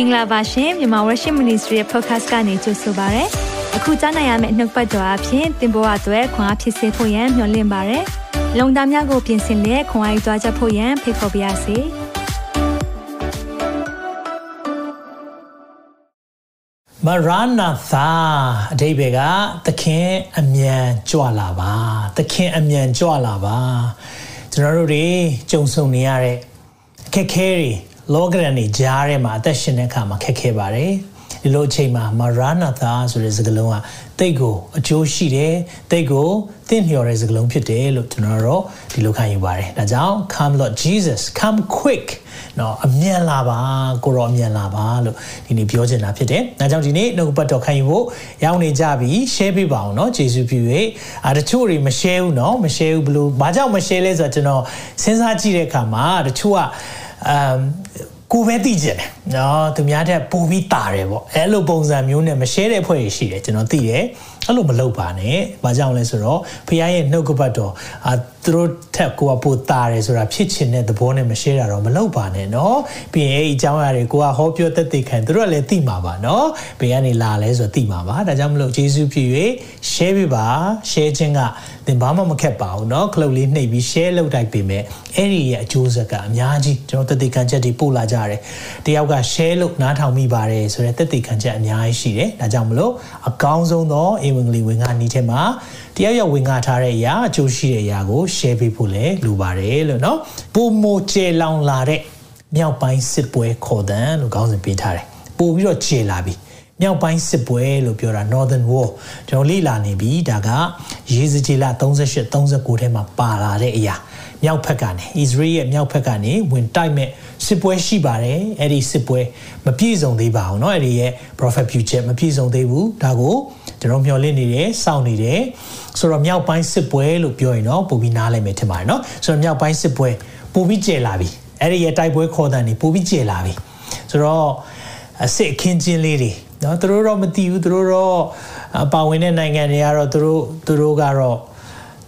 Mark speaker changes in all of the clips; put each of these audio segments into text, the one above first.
Speaker 1: င်္ဂလာပါရှင်မြန်မာ Worship Ministry ရဲ့ podcast ကနေကြိုဆိုပါရစေ။အခုကြားနိုင်ရမယ့်နှုတ်ပတ်တော်အဖြစ်သင်ပေါ်အပ်ွယ်ခွန်အားဖြစ်စေဖို့ယံမျှဝင့်ပါရစေ။လုံတာများကိုပြင်ဆင်လက်ခွန်အားယူကြားချက်ဖို့ယံဖိတ်ခေါ်ပါရစေ။
Speaker 2: မရနာသာအဓိပ္ပာယ်ကသခင်အမြန်ကြွလာပါသခင်အမြန်ကြွလာပါကျွန်တော်တို့တွေကြုံဆုံနေရတဲ့အခက်ခဲတွေ လောကရန်တွေကြားထဲမှာအသက်ရှင်တဲ့အခါမှာခက်ခဲပါတယ်ဒီလိုအချိန်မှာမရနာသာဆိုတဲ့စကားလုံးကတိတ်ကိုအကျိုးရှိတယ်တိတ်ကိုသင့်လျော်တဲ့စကားလုံးဖြစ်တယ်လို့ကျွန်တော်တို့ဒီလိုခံယူပါတယ်ဒါကြောင့် come lord jesus come quick နော်အမြန်လာပါကိုရောအမြန်လာပါလို့ဒီနေ့ပြောချင်တာဖြစ်တယ်။ဒါကြောင့်ဒီနေ့နှုတ်ပတ်တော်ခံယူဖို့ရောက်နေကြပြီ share ပေးပါအောင်နော်ဂျေစုပြု၍အာတချို့တွေမ share ဘူးနော်မ share ဘူးဘလို့ဘာကြောင့်မ share လဲဆိုတော့ကျွန်တော်စဉ်းစားကြည့်တဲ့အခါမှာတချို့က အမ်ကိုပဲသိကျင်တယ်နော်သူများတဲ့ပိုပြီးတာတယ်ပေါ့အဲ့လိုပုံစံမျိုးနဲ့မ share တဲ့ဖွဲ့ရှိတယ်ကျွန်တော်သိတယ် အဲ့လိုမလုပ်ပါနဲ့။ဘာကြောင့်လဲဆိုတော့ဖခင်ရဲ့နှုတ်ကပတ်တော်အာသူတို့ထက်ကိုကပိုတာတယ်ဆိုတာဖြစ်ချင်တဲ့သဘောနဲ့မ share တာတော့မလုပ်ပါနဲ့နော်။ပြီးရင်အဲ့ဒီအကြောင်းအရာတွေကိုကဟောပြောသက်သေခံသူတို့ကလည်းသိမှာပါနော်။ဘယ်ကနေလာလဲဆိုတော့သိမှာပါ။ဒါကြောင့်မလို့ယေရှုဖြစ်၍ share ပြပါ share ခြင်းကသင်ဘာမှမခက်ပါဘူးเนาะခလုတ်လေးနှိပ်ပြီး share လုပ်တိုက်ပေးမယ်အဲ့ဒီရဲ့အကျိုးဆက်ကအများကြီးကျွန်တော်သက်သေခံချက်တွေပို့လာကြတယ်တယောက်က share လုပ်နားထောင်မိပါတယ်ဆိုတဲ့သက်သေခံချက်အများကြီးရှိတယ်ဒါကြောင့်မလို့အကောင်းဆုံးသောအေ ဝင်ကလေးဝင်ငါနီးထဲမှာတယောက်ယောက်ဝင်ငါထားတဲ့အရာအကျိုးရှိတဲ့အရာကို share ပေးဖို့လည်းလိုပါတယ်လို့နော်ပုံမိုကျေလောင်လာတဲ့မြောက်ပိုင်းစစ်ပွဲခေါ်တန်လို့ခေါင်းစဉ်ပေးထားတယ်ပို့ပြီးတော့ကျေလာပြီမြောက်ပိုင်းစစ်ပွဲလို့ပြောတာ Northern War ကျွန်တော်လေ့လာနေပြီဒါကရေစကြည်လ38 39ထဲမှာပါလာတဲ့အရာ မြောက်ဘက်ကနေ Israel ရဲ့မြောက်ဘက်ကနေဝင်တိုက်မဲ့စစ်ပွဲရှိပါတယ်အဲ့ဒီစစ်ပွဲမပြည့်စုံသေးပါဘူးเนาะအဲ့ဒီရဲ့ prophet future မပြည့်စုံသေးဘူးဒါကိုကျွန်တော်မျှော်လင့်နေတယ်စောင့်နေတယ်ဆိုတော့မြောက်ပိုင်းစစ်ပွဲလို့ပြောရင်တော့ပိုပြီးနားလည်မယ်ထင်ပါတယ်เนาะဆိုတော့မြောက်ပိုင်းစစ်ပွဲပိုပြီးကျယ်လာပြီအဲ့ဒီရဲ့တိုက်ပွဲခေါ်တဲ့နေပိုပြီးကျယ်လာပြီဆိုတော့အစ်အခင်းချင်းလေးတွေနော်သူတို့တော့မသိဘူးသူတို့တော့ပါဝင်တဲ့နိုင်ငံတွေကတော့သူတို့သူတို့ကတော့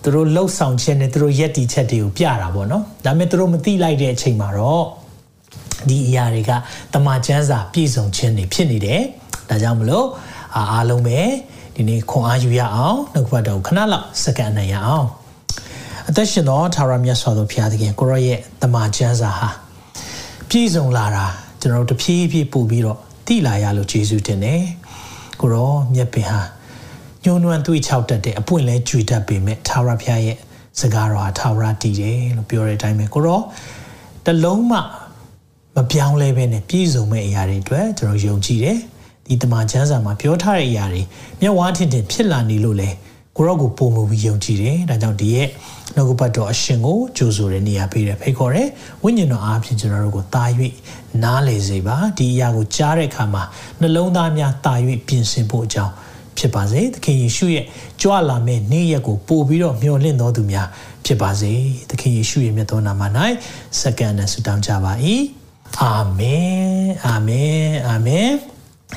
Speaker 2: သူတို့လှုပ်ဆောင်ခြင်းနဲ့သူတို့ရက်တီချက်တွေကိုပြတာပေါ့နော်ဒါပေမဲ့သူတို့မသိလိုက်တဲ့အချိန်မှာတော့ဒီအရာတွေကတမန်ကျမ်းစာပြည့်စုံခြင်းတွေဖြစ်နေတယ်ဒါကြောင့်မလို့အားလုံးပဲဒီနေ့ခွန်အားယူရအောင်နှုတ်ဘတ်တော်ခဏလောက်စကန်နိုင်ရအောင်အသက်ရှင်သောသာရမြတ်စွာသောဘုရားသခင်ကိုရောရဲ့တမန်ကျမ်းစာဟာပြည့်စုံလာတာကျွန်တော်တို့တဖြည်းဖြည်းပို့ပြီးတော့တိလာရလို့ယေရှုတင်တယ်ကိုရောမြက်ပင်ဟာ ညှိုးနွမ်းသွေးချောက်တတ်တဲ့အပွင့်လဲကြွေတတ်ပေမဲ့သာရဖျားရဲ့စကားတော်ဟာသာရတည်တယ်လို့ပြောတဲ့အတိုင်းပဲကိုရောတလုံးမှမပြောင်းလဲပဲနဲ့ပြည့်စုံမဲ့အရာတွေအတွက်ကျွန်တော်ယုံကြည်တယ်ဒီတမန်ကျမ်းစာမှာပြောထားတဲ့အရာတွေမျက်ဝါးထင်ထင်ဖြစ်လာနေလို့လေကိုရောကိုပုံမှုပြီးယုံကြည်တယ်ဒါကြောင့်ဒီရဲ့နှုတ်ကပတ်တော်အရှင်ကိုကြိုဆိုတဲ့နေရာပေးတယ်ဖိတ်ခေါ်တယ်ဝိညာဉ်တော်အားဖြင့်ကျွန်တော်တို့ကိုတာ၍နားလေစေပါဒီအရာကိုကြားတဲ့အခါမှာနှလုံးသားများတာ၍ပြင်ဆင်ဖို့အကြောင်း ဖြစ်ပါစေသခင်ယေရှုရဲ့ကြွလာမယ့်နေ့ရက်ကိုပို့ပြီးတော့မျှော်လင့်တော်သူများဖြစ်ပါစေသခင်ယေရှုရဲ့မြတ်သောနာမ၌စက္ကန့်နဲ့ဆုတောင်းကြပါ၏အာမင်အာမင်အာမင်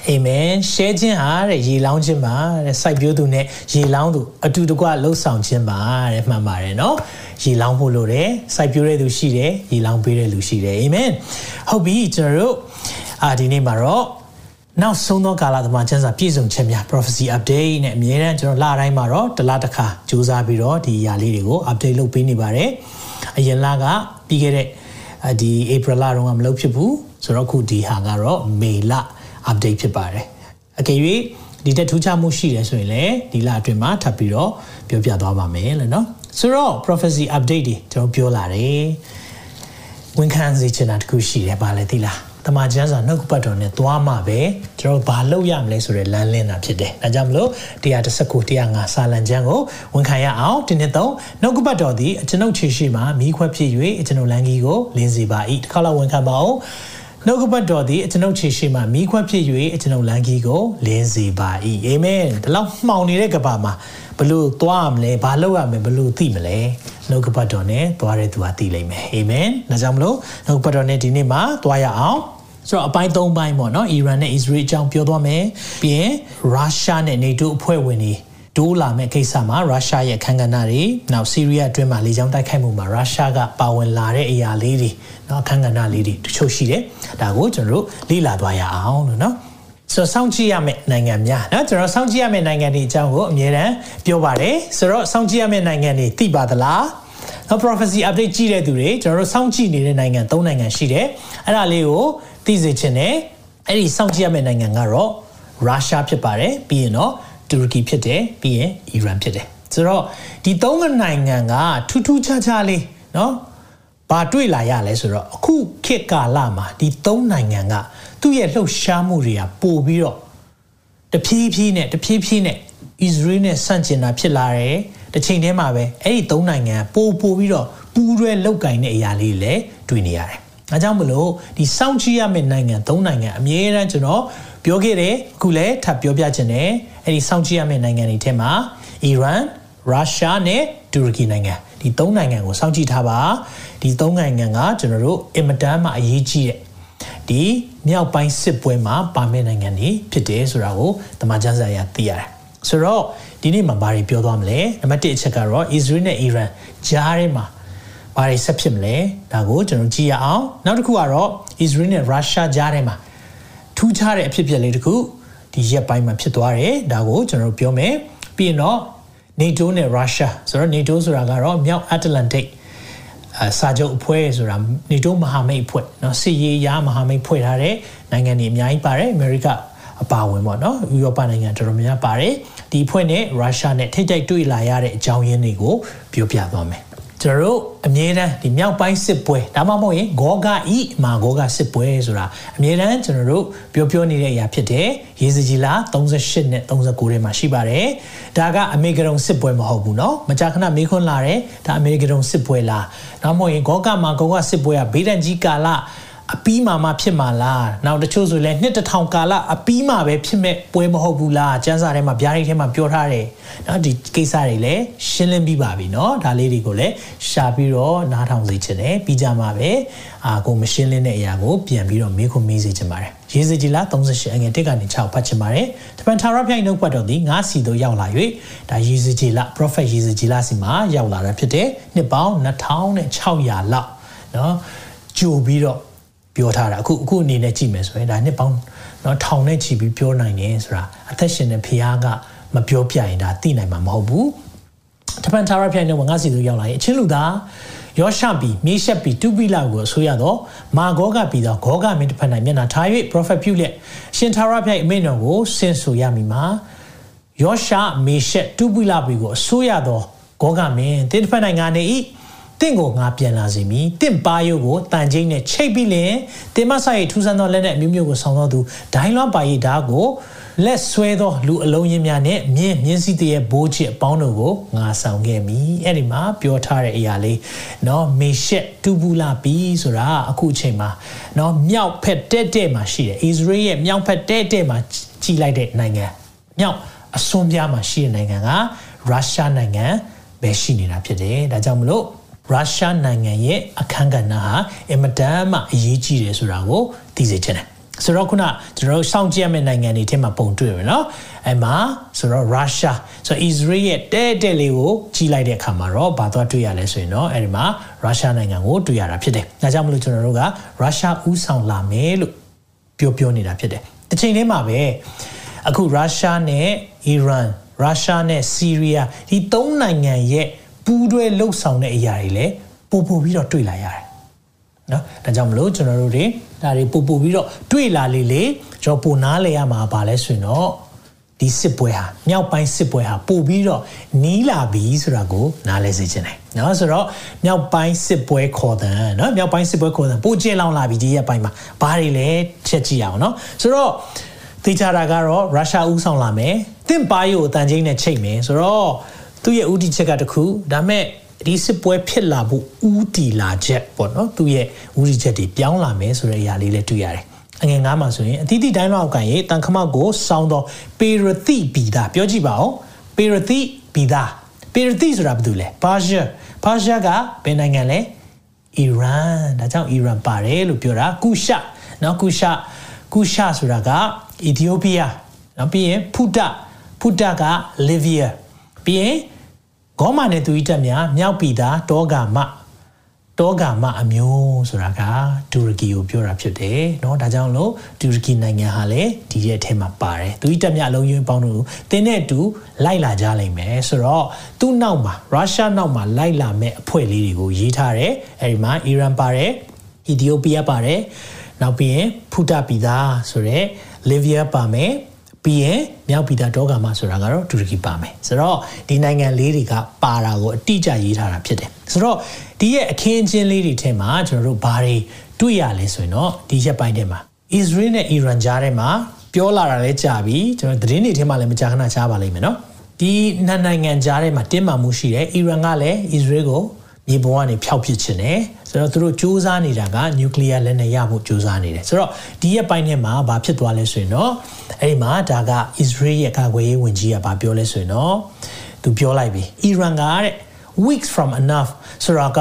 Speaker 2: အာမင်ရှဲခြင်းဟာတဲ့ရေလောင်းခြင်းပါတဲ့စိုက်ပျိုးသူနဲ့ရေလောင်းသူအတူတကွလှုပ်ဆောင်ခြင်းပါတဲ့မှန်ပါတယ်နော်ရေလောင်းဖို့လိုတယ်စိုက်ပျိုးတဲ့သူရှိတယ်ရေလောင်းပေးတဲ့လူရှိတယ်အာမင်ဟုတ်ပြီကျွန်တော်တို့အာဒီနေ့မှာတော့ နောက်ဆုံးသောကာလသမားကျမ်းစာပြည့်စုံခြင်းများ prophecy update နဲ့အမြဲတမ်းကျွန်တော်လတိုင်းမှာတော့တစ်လတစ်ခါစူးစမ်းပြီးတော့ဒီຢာလေးတွေကို update လုပ်ပေးနေပါတယ်အရင်လကပြီးခဲ့တဲ့ဒီ April လတုန်းကမလုပ်ဖြစ်ဘူးဆိုတော့ခုဒီဟာကတော့ May လ update ဖြစ်ပါတယ်အကယ်၍ဒီတက်ထူးခြားမှုရှိတယ်ဆိုရင်လည်းဒီလအတွင်းမှာထပ်ပြီးတော့ပြောပြသွားပါမယ်လို့နော်ဆိုတော့ prophecy update တွေကျွန်တော်ပြောလာတယ်ဝန်ခံစေချင်တာတခုရှိတယ်ဗာလဲသိလား တမန်ကျမ်းစာနှုတ်ပတ်တော်နဲ့သွားမှပဲကျွန်တော်ဘာလုပ်ရမလဲဆိုတဲ့လမ်းလင်းတာဖြစ်တယ်။ဒါကြောင့်မလို့119 105စာလံကျမ်းကိုဝန်ခံရအောင်ဒီနှစ်သုံးနှုတ်ပတ်တော်သည်ကျွန်ုပ်ခြေရှိမှမိခွက်ဖြစ်၍ကျွန်ုပ်လမ်းကြီးကိုလင်းစေပါ၏။တစ်ခါလောက်ဝန်ခံပါအောင်။နှုတ်ကပတ်တော်သည်ကျွန်ုပ်ခြေရှိမှမိခွက်ဖြစ်၍ကျွန်ုပ်လမ်းကြီးကိုလင်းစေပါ၏အာမင်ဒီလောက်မှောင်နေတဲ့ကဘာမှာ ဘလို့သွားမလဲဘာလုပ်ရမလဲဘလို့သိမလဲနှုတ်ကပတ်တော်နဲ့သွားတဲ့သူကသိလိမ့်မယ်အာမင်ဒါကြောင့်မလို့နှုတ်ကပတ်တော်နဲ့ဒီနေ့မှာသွားရအောင်ဆိုတော့အပိုင်း၃ပိုင်းပေါ့နော်အီရန်နဲ့အစ္စရေးအကြောင်းပြောသွားမယ်ပြီးရင်ရုရှားနဲ့နေတိုးအဖွဲ့ဝင်တွေတိုးလာမဲ့ကိစ္စမှာရုရှားရဲ့ခန်းကဏ္ဍတွေနောက်ဆီးရီးယားအတွင်းမှာလေကြောင်းတိုက်ခိုက်မှုမှာရုရှားကပါဝင်လာတဲ့အရာလေးတွေနော်ခန်းကဏ္ဍလေးတွေတချို့ရှိတယ်ဒါကိုကျွန်တော်တို့လေ့လာသွားရအောင်လို့နော် ဆိုတော့စောင့်ကြည့်ရမယ့်နိုင်ငံများနော်ကျွန်တော်စောင့်ကြည့်ရမယ့်နိုင်ငံတွေအကြောင်းကိုအမြဲတမ်းပြောပါတယ်ဆိုတော့စောင့်ကြည့်ရမယ့်နိုင်ငံတွေသိပါသလားနော် prophecy update ကြည့်တဲ့သူတွေကျွန်တော်တို့စောင့်ကြည့်နေတဲ့နိုင်ငံ၃နိုင်ငံရှိတယ်အဲ့ဒါလေးကိုသိစေချင်တယ်အဲ့ဒီစောင့်ကြည့်ရမယ့်နိုင်ငံကတော့ရုရှားဖြစ်ပါတယ်ပြီးရင်တော့တူရကီဖြစ်တယ်ပြီးရင်အီရန်ဖြစ်တယ်ဆိုတော့ဒီ၃နိုင်ငံကထူးထူးခြားခြားလေးနော်ဘာတွေ့လာရလဲဆိုတော့အခုခေတ်ကာလမှာဒီ၃နိုင်ငံက သူ့ရဲ့လှုပ်ရှားမှုတွေကပို့ပြီးတော့တဖြည်းဖြည်းနဲ့တဖြည်းဖြည်းနဲ့အစ္စရေးနဲ့ဆန့်ကျင်တာဖြစ်လာတယ်တစ်ချိန်တည်းမှာပဲအဲ့ဒီသုံးနိုင်ငံပို့ပို့ပြီးတော့ပူးတွဲလောက်ကင်တဲ့အရာလေးတွေလည်းတွေ့နေရတယ်။အဲကြောင့်မလို့ဒီစောင့်ကြည့်ရမယ့်နိုင်ငံသုံးနိုင်ငံအမြဲတမ်းကျွန်တော်ပြောခဲ့တယ်အခုလည်းထပ်ပြောပြချင်တယ်အဲ့ဒီစောင့်ကြည့်ရမယ့်နိုင်ငံတွေထဲမှာအီရန်ရုရှားနဲ့တူရကီနိုင်ငံဒီသုံးနိုင်ငံကိုစောင့်ကြည့်ထားပါဒီသုံးနိုင်ငံကကျွန်တော်တို့အင်မတန်မှအရေးကြီးတဲ့ ဒီမြောက်ပိုင်းစစ်ပွဲမှာပါမယ့်နိုင်ငံတွေဖြစ်တယ်ဆိုတာကိုတမန်ကျမ်းစာအရသိရတယ်ဆိုတော့ဒီနေ့မှာဘာတွေပြောသွားမလဲနံပါတ်1အချက်ကတော့ Israel နဲ့ Iran ကြားထဲမှာဘာတွေဆက်ဖြစ်မလဲဒါကိုကျွန်တော်ကြည့်ရအောင်နောက်တစ်ခုကတော့ Israel နဲ့ Russia ကြားထဲမှာထူးခြားတဲ့အဖြစ်အပျက်လေးတစ်ခုဒီရက်ပိုင်းမှာဖြစ်သွားတယ်ဒါကိုကျွန်တော်ပြောမယ်ပြီးရင်တော့ NATO နဲ့ Russia ဆိုတော့ NATO ဆိုတာကတော့မြောက် Atlantic အ စာချုပ်အဖွဲ့ဆိုတာ NATO မဟာမိတ်အဖွဲ့เนาะစစ်ရေးရာမဟာမိတ်ဖွဲ့ထားတဲ့နိုင်ငံတွေအများကြီးပါတယ်အမေရိကအပါဝင်ပေါ့နော်ဥရောပနိုင်ငံတော်တော်များများပါတယ်ဒီအဖွဲ့နဲ့ရုရှားနဲ့ထိတ်တိုက်တွေ့လာရတဲ့အကြောင်းရင်းတွေကိုပြောပြသွားမယ် ကျွန်တော်တို့အမြဲတမ်းဒီမြောက်ပိုင်းစစ်ပွဲဒါမှမဟုတ်ရင်ဂောဂဤမာဂောဂစစ်ပွဲဆိုတာအမြဲတမ်းကျွန်တော်တို့ပြောပြောနေတဲ့အရာဖြစ်တယ်ရေစကြည်လာ38နဲ့39ထဲမှာရှိပါတယ်ဒါကအမေရိကန်စစ်ပွဲမဟုတ်ဘူးเนาะမကြာခဏမေးခွန်းလာတယ်ဒါအမေရိကန်စစ်ပွဲလားနောက်မဟုတ်ရင်ဂောဂမာဂောဂစစ်ပွဲကဘေးဒဏ်ကြီးကာလ အပီးမှာမှဖြစ်မှာလားနောက်တချို့ဆိုလဲနှစ်တထောင်ကာလအပီးမှာပဲဖြစ်မဲ့ပွဲမဟုတ်ဘူးလားစံစာထဲမှာဗျာဒိတ်ထဲမှာပြောထားတယ်နော်ဒီကိစ္စတွေလည်းရှင်းလင်းပြီးပါပြီနော်ဒါလေးတွေကိုလည်းရှာပြီးတော့နားထောင်စေချင်တယ်ပြီးကြမှာပဲအာကိုမရှင်းလင်းတဲ့အရာကိုပြန်ပြီးတော့မေးခွန်းမေးစေချင်ပါတယ်ရေစကြည်လား38အငယ်1ကနေ6ဖတ်ချင်ပါတယ်တပန်ထာရဖိုင်နှုတ်ပတ်တော်သည်ငါးစီတို့ရောက်လာ၍ဒါရေစကြည်လား prophet ရေစကြည်လားစီမှာရောက်လာတာဖြစ်တဲ့နှစ်ပေါင်း2600လောက်နော်ကြိုပြီးတော့ ပြောထားတာအခုအခုအနေနဲ့ကြည့်မယ်ဆိုရင်ဒါနှစ်ပေါင်းနော်ထောင်နဲ့ချီပြီးပြောနိုင်တယ်ဆိုတာအသက်ရှင်တဲ့ဖခင်ကမပြောပြရင်ဒါသိနိုင်မှာမဟုတ်ဘူးတပန်သာရဖျိုင်တော့ငါစီသူရောက်လာရင်အချင်းလူသားယောရှပီမြေရှက်ပီတုပိလကိုအဆိုရတော့မာဂောကပီတော့ဂောကမင်းတစ်ဖက်၌မျက်နှာထား၍ပရောဖက်ပြုလျက်ရှင်သာရဖျိုင်အမိန့်တော်ကိုဆင့်ဆိုရမိမှာယောရှမေရှက်တုပိလပီကိုအဆိုရတော့ဂောကမင်းတစ်ဖက်၌ငါနေ၏ တင့်ကိုငါပြန်လာစေမည်တင့်ပါယုတ်ကိုတန်ချင်းနဲ့ချိတ်ပြီးလင်တင်မဆိုင်ထူးဆန်းသောလက်နဲ့အမျိုးမျိုးကိုဆောင်သောသူဒိုင်းလွမ်းပါရီဓာတ်ကိုလက်ဆွဲသောလူအလုံးချင်းများနဲ့မြင်းမြင်းစည်းတရဲ့ဘိုးချစ်အပေါင်းတို့ကိုငါဆောင်ခဲ့မိအဲ့ဒီမှာပြောထားတဲ့အရာလေးเนาะမေရှက်တူဘူးလာပြီဆိုတာအခုအချိန်မှာเนาะမြောက်ဖက်တဲ့တဲ့မှာရှိတယ်ဣသရေလရဲ့မြောက်ဖက်တဲ့တဲ့မှာကြီးလိုက်တဲ့နိုင်ငံမြောက်အစွန်းပြားမှာရှိတဲ့နိုင်ငံကရုရှားနိုင်ငံပဲရှိနေတာဖြစ်တယ်ဒါကြောင့်မလို့ ရုရှားနိုင်ငံရဲ့အခန်းကဏ္ဍဟာအင်မတန်မှအရေးကြီးတယ်ဆိုတာကိုသိစေချင်တယ်ဆိုတော့ခုနကျွန်တော်တို့စောင့်ကြည့်ရမယ့်နိုင်ငံတွေထဲမှာပုံတွေ့ရနော်အဲမှာဆိုတော့ရုရှားဆိုတော့ Israel ရဲ့တဲတဲလေးကိုကြီးလိုက်တဲ့အခါမှာတော့ဘာသွားတွေ့ရလဲဆိုရင်တော့အဲဒီမှာရုရှားနိုင်ငံကိုတွေ့ရတာဖြစ်တယ်။ဒါကြောင့်မလို့ကျွန်တော်တို့ကရုရှားဥဆောင်လာမယ်လို့ပြောပြောနေတာဖြစ်တယ်။တစ်ချိန်တည်းမှာပဲအခုရုရှားနဲ့အီရန်ရုရှားနဲ့ဆီးရီးယားဒီသုံးနိုင်ငံရဲ့ ပူးတွဲလှုပ်ဆောင်တဲ့အရာတွေလည်းပို့ပို့ပြီးတော့တွေ့လာရတယ်နော်ဒါကြောင့်မလို့ကျွန်တော်တို့တွေဒါတွေပို့ပို့ပြီးတော့တွေ့လာလေလေကျွန်တော်ပို့နားလဲရမှာပါလဲဆိုရင်တော့ဒီစစ်ပွဲဟာမြောက်ပိုင်းစစ်ပွဲဟာပို့ပြီးတော့နီးလာပြီဆိုတာကိုနားလဲစေချင်တယ်နော်ဆိုတော့မြောက်ပိုင်းစစ်ပွဲခေါ်တဲ့နော်မြောက်ပိုင်းစစ်ပွဲခေါ်တဲ့ပို့ကျင်းလောင်လာပြီဒီရက်ပိုင်းမှာဘာတွေလဲချက်ကြည့်အောင်နော်ဆိုတော့သိကြတာကတော့ရုရှားဥဆောင်လာမယ်တင့်ပါယိုအတန်ချင်းနဲ့ချိန်မယ်ဆိုတော့ သူ့ရဲ့ဥတီချက်ကတခုဒါမဲ့ဒီစစ်ပွဲဖြစ်လာဖို့ဥတီလာချက်ပေါ့နော်သူ့ရဲ့ဥတီချက်တွေပြောင်းလာမယ်ဆိုတဲ့အရာလေးလည်းတွေ့ရတယ်အငယ်ငါးမှာဆိုရင်အသီးသီးတိုင်းလောက်ကန်ရေတန်ခမောက်ကိုစောင်းတော့ပေရတိဘီဒါပြောကြည့်ပါဦးပေရတိဘီဒါပေရတိဆိုတာဘာလို့လဲပါရှားပါရှားကဘယ်နိုင်ငံလဲအီရန်ဒါကြောင့်အီရန်ပါတယ်လို့ပြောတာကုရှာနော်ကုရှာကုရှာဆိုတာကအီသီယိုးပီးယားနောက်ပြီးရင်ဖူတာဖူတာကလီဗီယာပြီးရင် ဂေါမာနဲ့သူဤတက်များမြောက်ပြည်သားတောဂါမတောဂါမအမျိုးဆိုတာကတူရကီကိုပြောတာဖြစ်တယ်เนาะဒါကြောင့်လို့တူရကီနိုင်ငံဟာလည်းဒီရဲ့အထက်မှာပါတယ်သူဤတက်မြအလုံးရင်းပေါင်းတို့တင်းတဲ့အတူလိုက်လာကြလိမ့်မယ်ဆိုတော့သူ့နောက်မှာရုရှားနောက်မှာလိုက်လာမဲ့အဖွဲ့လေးတွေကိုရေးထားတယ်အဲဒီမှာအီရန်ပါတယ်အီသီယိုးပီးယားပါတယ်နောက်ပြီးရင်ဖူတာပီသာဆိုတော့လီဗီးယားပါမယ် ပြီးရင်မြောက်ပြည်သားတောဂါမဆိုတာကတော့တူရကီပါမယ်ဆိုတော့ဒီနိုင်ငံလေးတွေကပါတာကိုအတိအကျရေးထားတာဖြစ်တယ်ဆိုတော့ဒီရဲ့အခင်းအကျင်းလေးတွေထဲမှာကျွန်တော်တို့ဘာတွေတွေ့ရလဲဆိုရင်တော့ဒီရက်ပိုင်းထဲမှာအစ္စရေးနဲ့အီရန်ကြားထဲမှာပြောလာတာလည်းကြာပြီကျွန်တော်သတင်းတွေထဲမှာလည်းမကြာခဏကြားပါလိမ့်မယ်နော်ဒီနှစ်နိုင်ငံကြားထဲမှာတင်းမာမှုရှိတယ်အီရန်ကလည်းအစ္စရေးကိုမြေပုံကနေဖျောက်ပစ်ခြင်းတယ် ဆိုတော့သူတို့စူးစမ်းနေတာကနျူကလ িয়ার လက်နက်ရဖို့စူးစမ်းနေတယ်ဆိုတော့ဒီရက်ပိုင်းထဲမှာဘာဖြစ်သွားလဲဆိုရင်တော့အဲ့ဒီမှာဒါက Israel ရဲ့ကာကွယ်ရေးဝန်ကြီးကဘာပြောလဲဆိုရင်တော့သူပြောလိုက်ပြီ Iran ကတဲ့ weeks from enough ဆိုတော့က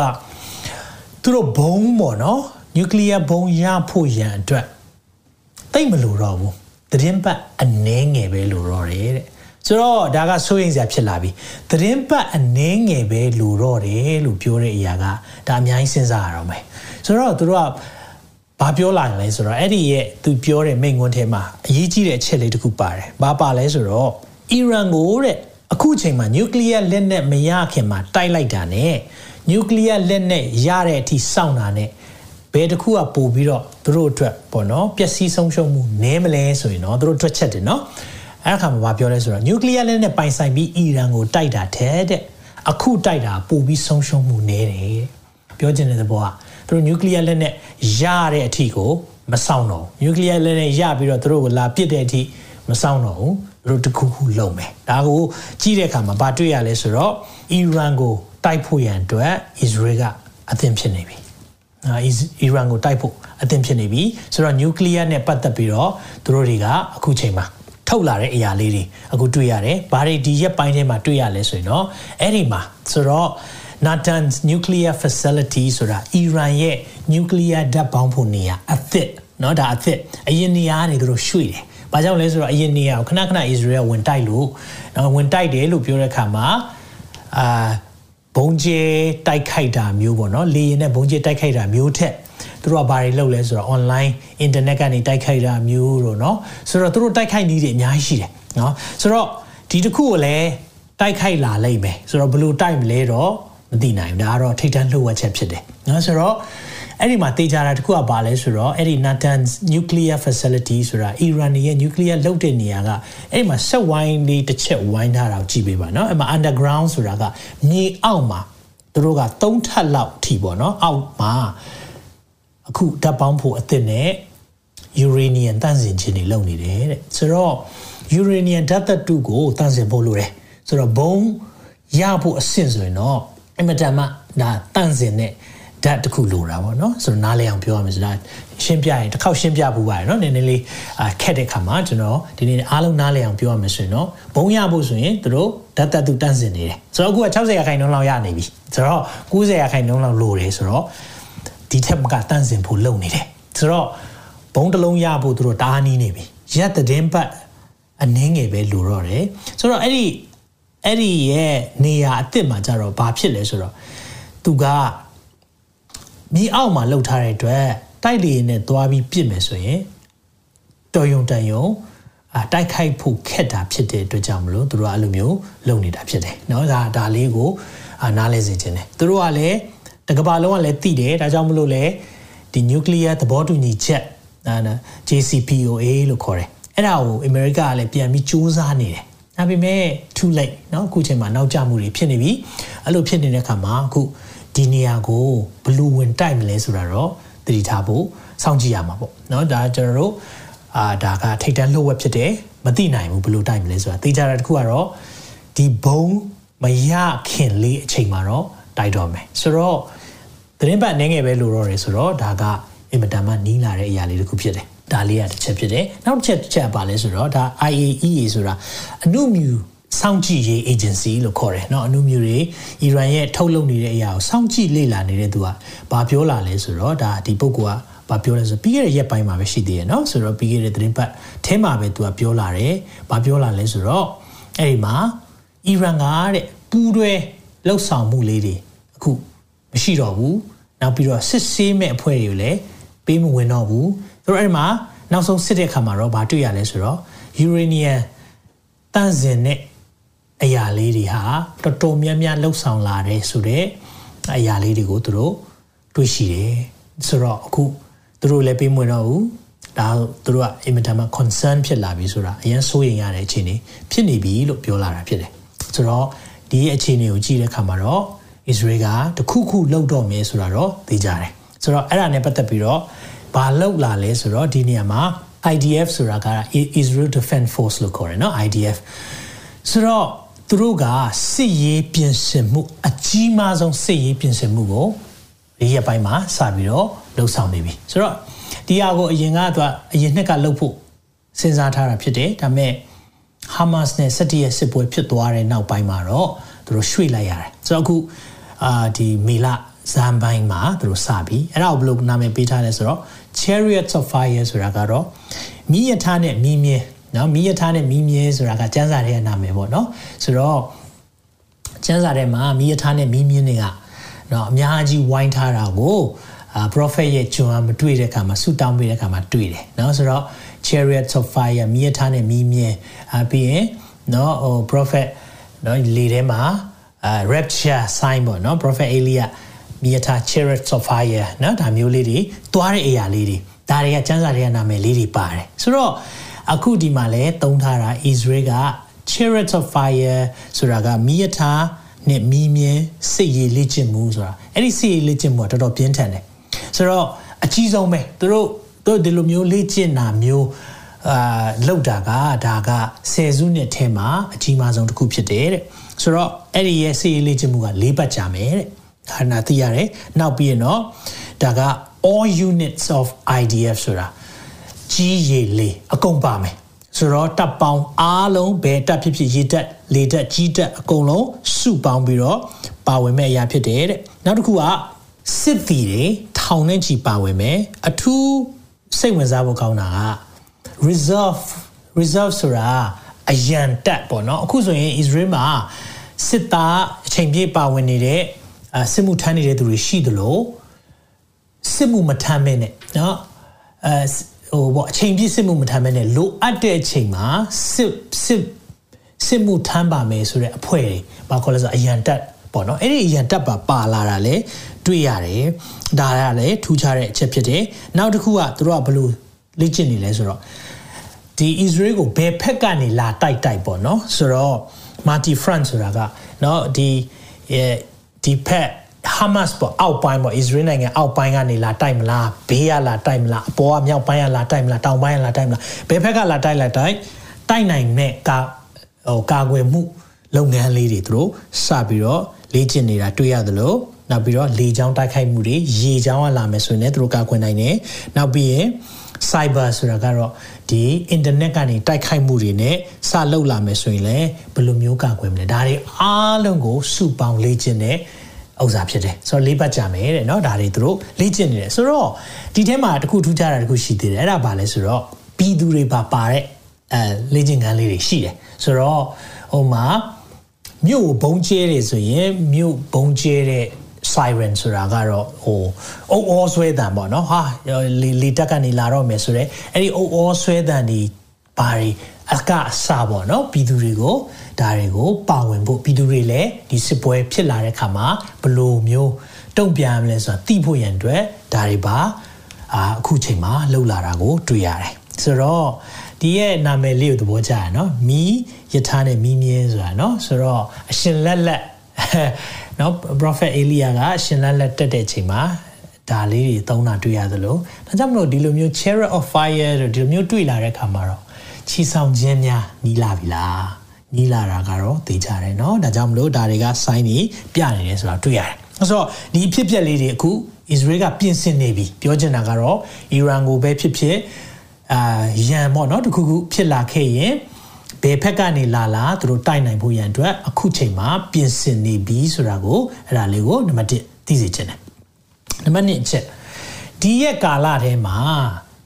Speaker 2: သူတို့ဘုံပေါ့နော်နျူကလ িয়ার ဘုံရဖို့ရန်အတွက်တိတ်မလို့တော့ဘူးသတင်းပတ်အနှဲငယ်ပဲလို့တော့တယ်တဲ့ ဆိုတော့ဒါကစိုးရိမ်စရာဖြစ်လာပြီသတင်းပတ်အနှင်းငယ်ပဲလိုတော့တယ်လို့ပြောတဲ့အရာကဒါအများကြီးစဉ်းစားရတော့မယ်ဆိုတော့သူတို့ကဘာပြောလာလဲဆိုတော့အဲ့ဒီရဲ့သူပြောတဲ့မိန့်ခွန်းထဲမှာအရေးကြီးတဲ့အချက်လေးတစ်ခုပါတယ်ဘာပါလဲဆိုတော့အီရန်ကိုတဲ့အခုချိန်မှာနျူကလ িয়ার လက်နက်မရခင်မှာတိုက်လိုက်တာနဲ့နျူကလ িয়ার လက်နက်ရတဲ့အထိစောင့်တာနဲ့ဘယ်တစ်ခုကပို့ပြီးတော့သူတို့အတွက်ပေါ့နော်ပျက်စီးဆုံးရှုံးမှုနည်းမလဲဆိုရင်တော့သူတို့တွက်ချက်တယ်နော် အဲ့ခါမှာမပြောလဲဆိုတော့ nuclear လက်နဲ့ပိုင်ဆိုင်ပြီးအီရန်ကိုတိုက်တာတဲ့တဲ့အခုတိုက်တာပိုပြီးဆုံးရှုံးမှုနည်းတယ်ပြောချင်တဲ့သဘောကသူတို့ nuclear လက်နဲ့ရတဲ့အထိကိုမဆောင်တော့ nuclear လက်နဲ့ရပြီးတော့သူတို့ကိုလာပစ်တဲ့အထိမဆောင်တော့ဘူးသူတို့တခုခုလုံးမယ်ဒါကိုကြည့်တဲ့အခါမှာဘာတွေ့ရလဲဆိုတော့အီရန်ကိုတိုက်ဖို့ရန်အတွက်အစ္စရေးကအသင့်ဖြစ်နေပြီအာအီရန်ကိုတိုက်ဖို့အသင့်ဖြစ်နေပြီဆိုတော့ nuclear နဲ့ပတ်သက်ပြီးတော့သူတို့တွေကအခုချိန်မှာ ထုတ်လာတဲ့အရာလေးတွေအခုတွေ့ရတယ်။ဘာတွေဒီရက်ပိုင်းထဲမှာတွေ့ရလဲဆိုရင်တော့အဲ့ဒီမှာဆိုတော့ Natanz Nuclear Facility ဆိုတာအီရန်ရဲ့ nuclear ဓာတ်ပေါင်းဖို့နေရာအသစ်เนาะဒါအသစ်အရင်နေရာကနေသူတို့ရွှေ့တယ်။ဘာကြောင့်လဲဆိုတော့အရင်နေရာကိုခဏခဏ Israel ဝင်တိုက်လို့နော်ဝင်တိုက်တယ်လို့ပြောတဲ့အခါမှာအာဘုံကျဲတိုက်ခိုက်တာမျိုးပေါ့နော်လေရင်နဲ့ဘုံကျဲတိုက်ခိုက်တာမျိုးထက် သူတို့ကဘာတွေလုပ်လဲဆိုတော့ online internet ကနေတိုက်ခိုက်တာမျိုးတော့เนาะဆိုတော့သူတို့တိုက်ခိုက်နည်းတွေအများကြီးရှိတယ်เนาะဆိုတော့ဒီတစ်ခုကိုလည်းတိုက်ခိုက်လာလိမ့်မယ်ဆိုတော့ဘယ်လိုတိုက်မလဲတော့မသိနိုင်ဘူးဒါကတော့ထိတ်တန့်လှုပ်ဝက်ချက်ဖြစ်တယ်เนาะဆိုတော့အဲ့ဒီမှာတေချာတာတခုကဘာလဲဆိုတော့အဲ့ဒီ Natanz nuclear facility ဆိုတာ Iran ရဲ့ nuclear လုပ်တဲ့နေရာကအဲ့ဒီမှာဆက်ဝိုင်းလေးတစ်ချက်ဝိုင်းထားတာကိုကြည့်ပေးပါเนาะအဲ့မှာ underground ဆိုတာကမြေအောက်မှာသူတို့က၃ထပ်လောက်ထိပေါ့เนาะအောက်မှာ အခုဓာတ်ပေါင်းဖို့အသစ်နဲ့ယူရေနီယံတန့်စင်ခြင်းတွေလုပ်နေတယ်တဲ့ဆိုတော့ယူရေနီယံဓာတ်သတ္တုကိုတန့်စင်ဖို့လိုတယ်ဆိုတော့ဘုံရဖို့အဆင့်ဆိုရင်တော့အမတန်မှဒါတန့်စင်တဲ့ဓာတ်တစ်ခုလိုတာပေါ့နော်ဆိုတော့နားလည်အောင်ပြောရမယ်ဆိုတော့ရှင်းပြရင်တစ်ခေါက်ရှင်းပြပူပါတယ်နော်နည်းနည်းလေးခက်တဲ့ခါမှာကျွန်တော်ဒီနေ့အားလုံးနားလည်အောင်ပြောရမယ်ဆိုရင်တော့ဘုံရဖို့ဆိုရင်တို့ဓာတ်သတ္တုတန့်စင်နေတယ်ဆိုတော့အခုက60ရာခိုင်နှုန်းလောက်ရနေပြီဆိုတော့90ရာခိုင်နှုန်းလောက်လိုတယ်ဆိုတော့ ဒီထက်မကတန့်စင်ဖို့လုပ်နေတယ်ဆိုတော့ဘုံတစ်လုံးရဖို့သူတို့တားနီးနေပြီရက်တဲ့ပတ်အနှင်းငယ်ပဲလိုတော့တယ်ဆိုတော့အဲ့ဒီအဲ့ဒီရဲ့နေရာအစ်စ်မှာကြတော့ဘာဖြစ်လဲဆိုတော့သူကမြေအောက်မှာလှုပ်ထားတဲ့အတွက်တိုက်လေနဲ့သွားပြီးပြစ်မယ်ဆိုရင်တော်ယုံတန်ယုံအာတိုက်ခိုက်ဖို့ခက်တာဖြစ်တဲ့အတွက်ကြောင့်မလို့သူတို့ကအဲ့လိုမျိုးလုပ်နေတာဖြစ်တယ်เนาะဒါဒါလေးကိုအာနားလဲစေခြင်းတယ်သူတို့ကလည်း တကဘာလုံးကလည်းသိတယ်ဒါကြောင့်မလို့လဲဒီ nuclear သဘောတူညီချက်နာ JCPOA လို့ခေါ်တယ်အဲ့ဒါကိုအမေရိကကလည်းပြန်ပြီးစူးစမ်းနေတယ်ဒါပေမဲ့ too late เนาะအခုချိန်မှာနောက်ကျမှုတွေဖြစ်နေပြီအဲ့လိုဖြစ်နေတဲ့အခါမှာအခုဒီနေရာကိုဘလူးဝင်တိုက်မလဲဆိုတာတော့သတိထားဖို့စောင့်ကြည့်ရမှာပေါ့เนาะဒါကျွန်တော်တို့အာဒါကထိတ်တန်းလှုပ်ဝက်ဖြစ်တယ်မသိနိုင်ဘူးဘလူးတိုက်မလဲဆိုတာသိကြတာတခုကတော့ဒီဘုံမရခင်လေးအချိန်မှာတော့ တိုက်တော့မယ်ဆိုတော့သတင်းပတ်နေငယ်ပဲလိုတော့တယ်ဆိုတော့ဒါကအင်မတန်မှနီးလာတဲ့အရာလေးတစ်ခုဖြစ်တယ်ဒါလေးကတစ်ချက်ဖြစ်တယ်နောက်တစ်ချက်တစ်ချက်ပါလဲဆိုတော့ဒါ IAEA ဆိုတာအနုမြူစောင့်ကြည့်ရေး agency လို့ခေါ်တယ်เนาะအနုမြူတွေအီရန်ရဲ့ထုတ်လုပ်နေတဲ့အရာကိုစောင့်ကြည့်လေ့လာနေတဲ့သူကဘာပြောလာလဲဆိုတော့ဒါဒီပုဂ္ဂိုလ်ကဘာပြောလဲဆိုပြီးခဲ့တဲ့ရက်ပိုင်းမှာပဲရှိသေးတယ်เนาะဆိုတော့ပြီးခဲ့တဲ့သတင်းပတ်အဲမှာပဲသူကပြောလာတယ်ဘာပြောလာလဲဆိုတော့အဲ့ဒီမှာ အီရန်ကတဲ့ပူးတွဲ လှုပ်ဆောင်မှုလေးတွေအခုမရှိတော့ဘူးနောက်ပြီးတော့စစ်ဆေးမဲ့အဖွဲ့တွေကိုလည်းပေးမဝင်တော့ဘူးသူတို့အဲ့ဒီမှာနောက်ဆုံးစစ်တဲ့ခါမှာတော့ဗာတွေ့ရလဲဆိုတော့ယူရေနီယံတန့်စင်တဲ့အရာလေးတွေဟာတော်တော်များများလှုပ်ဆောင်လာတယ်ဆိုတဲ့အရာလေးတွေကိုသူတို့တွေ့ရှိတယ်ဆိုတော့အခုသူတို့လည်းပေးမဝင်တော့ဘူးဒါသူတို့ကအင်မတန်မှ concern ဖြစ်လာပြီဆိုတာအရင်စိုးရိမ်ရတဲ့အခြေအနေဖြစ်နေပြီလို့ပြောလာတာဖြစ်တယ်ဆိုတော့ ဒီအခြေအနေကိုကြည့်တဲ့အခါမှာတော့ Israel ကတခုခုလှုပ်တော့မယ်ဆိုတာတော့သိကြတယ်ဆိုတော့အဲ့ဒါနဲ့ပတ်သက်ပြီးတော့ဘာလှုပ်လာလဲဆိုတော့ဒီနေရာမှာ IDF ဆိုတာက Israel Defense Force လို့ခေါ်တယ်เนาะ IDF ဆိုတော့သူတို့ကစစ်ရေးပြင်ဆင်မှုအကြီးမားဆုံးစစ်ရေးပြင်ဆင်မှုကိုဒီရက်ပိုင်းမှာစပြီးတော့လှုပ်ဆောင်နေပြီဆိုတော့ဒီဟာကိုအရင်ကသူကအရင်နှစ်ကလှုပ်ဖို့စဉ်းစားထားတာဖြစ်တယ်ဒါပေမဲ့ ဟာမတ်စ်နဲ့17ရက်စစ်ပွဲဖြစ်သွားတဲ့နောက်ပိုင်းမှာတော့သူတို့ရွှေ့လိုက်ရတယ်ဆိုတော့အခုအာဒီမေလဇန်ပိုင်းမှာသူတို့စပြီအဲ့ဒါကိုဘယ်လိုနာမည်ပေးထားလဲဆိုတော့ Chariots of Fire ဆိုတာကတော့မိယထာနဲ့မိမြဲနော်မိယထာနဲ့မိမြဲဆိုတာကစံစာရဲ့နာမည်ပေါ့နော်ဆိုတော့စံစာထဲမှာမိယထာနဲ့မိမြဲတွေကနော်အများကြီးဝိုင်းထားတာကိုအာ prophet ရဲ့ဂျွန်ကမတွေ့တဲ့အခါမှာဆူတောင်းပေးတဲ့အခါမှာတွေ့တယ်နော်ဆိုတော့ chariots of fire မိယထာနဲ့မိမြဲအပြီးရင်เนาะဟို prophet เนาะလေထဲမှာအာ rapture sign ပေါ့เนาะ prophet Elia မိယထာ chariots of fire เนาะဒါမျိုးလေးတွေသွားတဲ့အရာလေးတွေဒါတွေကစံစာတွေကနာမည်လေးတွေပါတယ်ဆိုတော့အခုဒီမှာလဲသုံးထားတာ Israel က chariots of fire ဆိုတာကမိယထာနဲ့မိမြဲစိတ်ရည်လေ့ကျင့်မှုဆိုတာအဲ့ဒီစိတ်ရည်လေ့ကျင့်မှုကတော်တော်ပြင်းထန်တယ်ဆိုတော့အကြီးဆုံးပဲသူတို့ တို့ဒီလိုမျိုးလေ့ကျင့်တာမျိုးအာလောက်တာကဒါကဆယ်စုနှစ်ထဲမှာအကြီးမားဆုံးတစ်ခုဖြစ်တယ်တဲ့ဆိုတော့အဲ့ဒီရဲ့စိတ်ရည်လေ့ကျင့်မှုက၄ပတ်ကြာမယ်တဲ့ဒါနာသိရတယ်နောက်ပြီးရင်တော့ဒါက all units of IDF ဆိုတာကြီးရည်လေးအကုန်ပါမယ်ဆိုတော့တပ်ပေါင်းအားလုံးဘယ်တပ်ဖြစ်ဖြစ်ရေတပ်လေတပ်ကြီးတပ်အကုန်လုံးစုပေါင်းပြီးတော့ပါဝင်မဲ့အရာဖြစ်တယ်တဲ့နောက်တစ်ခုကစစ်သည်တွေထောင်နဲ့ချီပါဝင်မယ်အထူး စိတ်ဝင်စားဖို့ကောင်းတာက reserve reserve ဆိုတာအရန်တပ်ပေါ့နော်အခုဆိုရင် Israel မှာစစ်သားအချိန်ပြည့်ပါဝင်နေတဲ့စစ်မှုထမ်းနေတဲ့သူတွေရှိသလိုစစ်မှုမထမ်းမဲနဲ့เนาะအဲဟိုပေါ့အချိန်ပြည့်စစ်မှုမထမ်းမဲနဲ့လိုအပ်တဲ့အချိန်မှာစစ်စစ်စစ်မှုထမ်းပါမယ်ဆိုတဲ့အဖွဲ့တွေဘာခေါ်လဲဆိုအရန်တက်ပေါ့နော်အဲ့ဒီအရန်တက်ပါပါလာတာလေ တွေ့ရတယ်ဒါကလည်းထူးခြားတဲ့အချက်ဖြစ်တယ်နောက်တစ်ခုကသူတို့ကဘယ်လိုလေ့ကျင့်နေလဲဆိုတော့ဒီ Israel ကိုဘယ်ဖက်ကနေလာတိုက်တိုက်ပေါ့နော်ဆိုတော့ multi front ဆိုတာကเนาะဒီဒီဖက် Hamas ပေါ့အောက်ပိုင်းပေါ့ Israel နိုင်ငံအောက်ပိုင်းကနေလာတိုက်မလားဘေးကလာတိုက်မလားအပေါ်ကမြောက်ပိုင်းကလာတိုက်မလားတောင်ပိုင်းကလာတိုက်မလားဘယ်ဖက်ကလာတိုက်လိုက်တိုက်တိုက်နိုင်မဲ့ကာဟိုကာကွယ်မှုလုပ်ငန်းလေးတွေသူတို့စပြီးတော့လေ့ကျင့်နေတာတွေ့ရသလို နောက်ပြီးတော့လေကြောင်းတိုက်ခိုက်မှုတွေရေကြောင်းကလာမယ်ဆိုရင်လည်းသူတို့ကာကွယ်နိုင်တယ်နောက်ပြီးရင် cyber ဆိုတာကတော့ဒီ internet ကနေတိုက်ခိုက်မှုတွေနဲ့စလုပ်လာမယ်ဆိုရင်လည်းဘယ်လိုမျိုးကာကွယ်မလဲဒါတွေအားလုံးကိုစုပေါင်းလေ့ကျင့်တဲ့ဥစ္စာဖြစ်တယ်ဆိုတော့လေးပတ်ကြမယ်တဲ့เนาะဒါတွေသူတို့လေ့ကျင့်နေတယ်ဆိုတော့ဒီထဲမှာတခုထူးခြားတာတခုရှိသေးတယ်အဲ့ဒါဘာလဲဆိုတော့ပြည်သူတွေပါပါတဲ့အဲလေ့ကျင့်ခန်းလေးတွေရှိတယ်ဆိုတော့ဟိုမှာမြို့ဘုံကျဲတယ်ဆိုရင်မြို့ဘုံကျဲတဲ့ siren ဆိုတာကတော့ဟိုအုပ်အောဆွဲတံပေါ့နော်ဟာလေလေတက်ကနေလာတော့မယ်ဆိုတော့အဲ့ဒီအုပ်အောဆွဲတံဒီဘာတွေအကအစပေါ့နော်ပြည်သူတွေကိုဒါတွေကိုပါဝင်ဖို့ပြည်သူတွေလည်းဒီစစ်ပွဲဖြစ်လာတဲ့ခါမှာဘလို့မျိုးတုံ့ပြန်မလဲဆိုတာသိဖို့ရန်အတွက်ဒါတွေပါအာအခုချိန်မှာလှုပ်လာတာကိုတွေ့ရတယ်ဆိုတော့ဒီရဲ့နာမည်လေးကိုသဘောကျရနော်မီးယထာနဲ့မီးမြဲဆိုတာနော်ဆိုတော့အရှင်လက်လက် နော် prophet Elia ကအရှင်လက်လက်တက်တဲ့ချိန်မှာဒါလေးတွေသုံးတာတွေ့ရသလိုဒါကြောင့်မလို့ဒီလိုမျိုး chariot of fire တို့ဒီလိုမျိုးတွေ့လာတဲ့ခါမှာတော့ချီဆောင်ခြင်းများနီးလာပြီလားနီးလာတာကတော့သိကြတယ်เนาะဒါကြောင့်မလို့ဒါတွေက sign တွေပြနေတယ်ဆိုတာတွေ့ရတယ်ဆိုတော့ဒီအဖြစ်အပျက်လေးတွေအခု Israel ကပြင်ဆင်နေပြီပြောချင်တာကတော့ Iran ကိုပဲဖြစ်ဖြစ်အာရန်ပေါ့เนาะတခုခုဖြစ်လာခဲ့ရင် ဘယ်ဖက်ကနေလာလာသူတို့တိုက်နိုင်ဖို့ရန်အတွက်အခုချိန်မှာပြင်ဆင်နေပြီဆိုတာကိုအဲ့ဒါလေးကိုနံပါတ်1သိစေချင်တယ်နံပါတ်2အချက်ဒီရဲ့ကာလထဲမှာ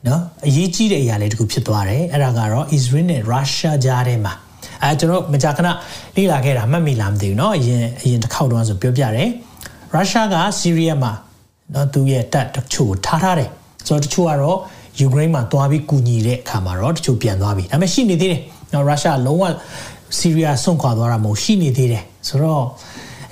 Speaker 2: နော်အရေးကြီးတဲ့အရာလေးတခုဖြစ်သွားတယ်အဲ့ဒါကတော့ Israel နဲ့ Russia ကြားထဲမှာ အဲကျွန်တော်မကြာခဏလေ့လာခဲ့တာမှတ်မိလားမသိဘူးเนาะအရင်အရင်တစ်ခေါက်တော့ဆိုပြောပြတယ်ရုရှားကဆီးရီးယားမှာเนาะသူရဲ့တပ်တချို့ထားထားတယ်ဆိုတော့တချို့ကတော့ယူကရိန်းမှာတွားပြီးကူညီတဲ့အခါမှာတော့တချို့ပြန်သွားပြီဒါပေမဲ့ရှိနေသေးတယ် နော်ရုရှားလုံးဝဆီးရီးယားဆုံးခွာသွားတာမဟုတ်ရှိနေသေးတယ်ဆိုတော့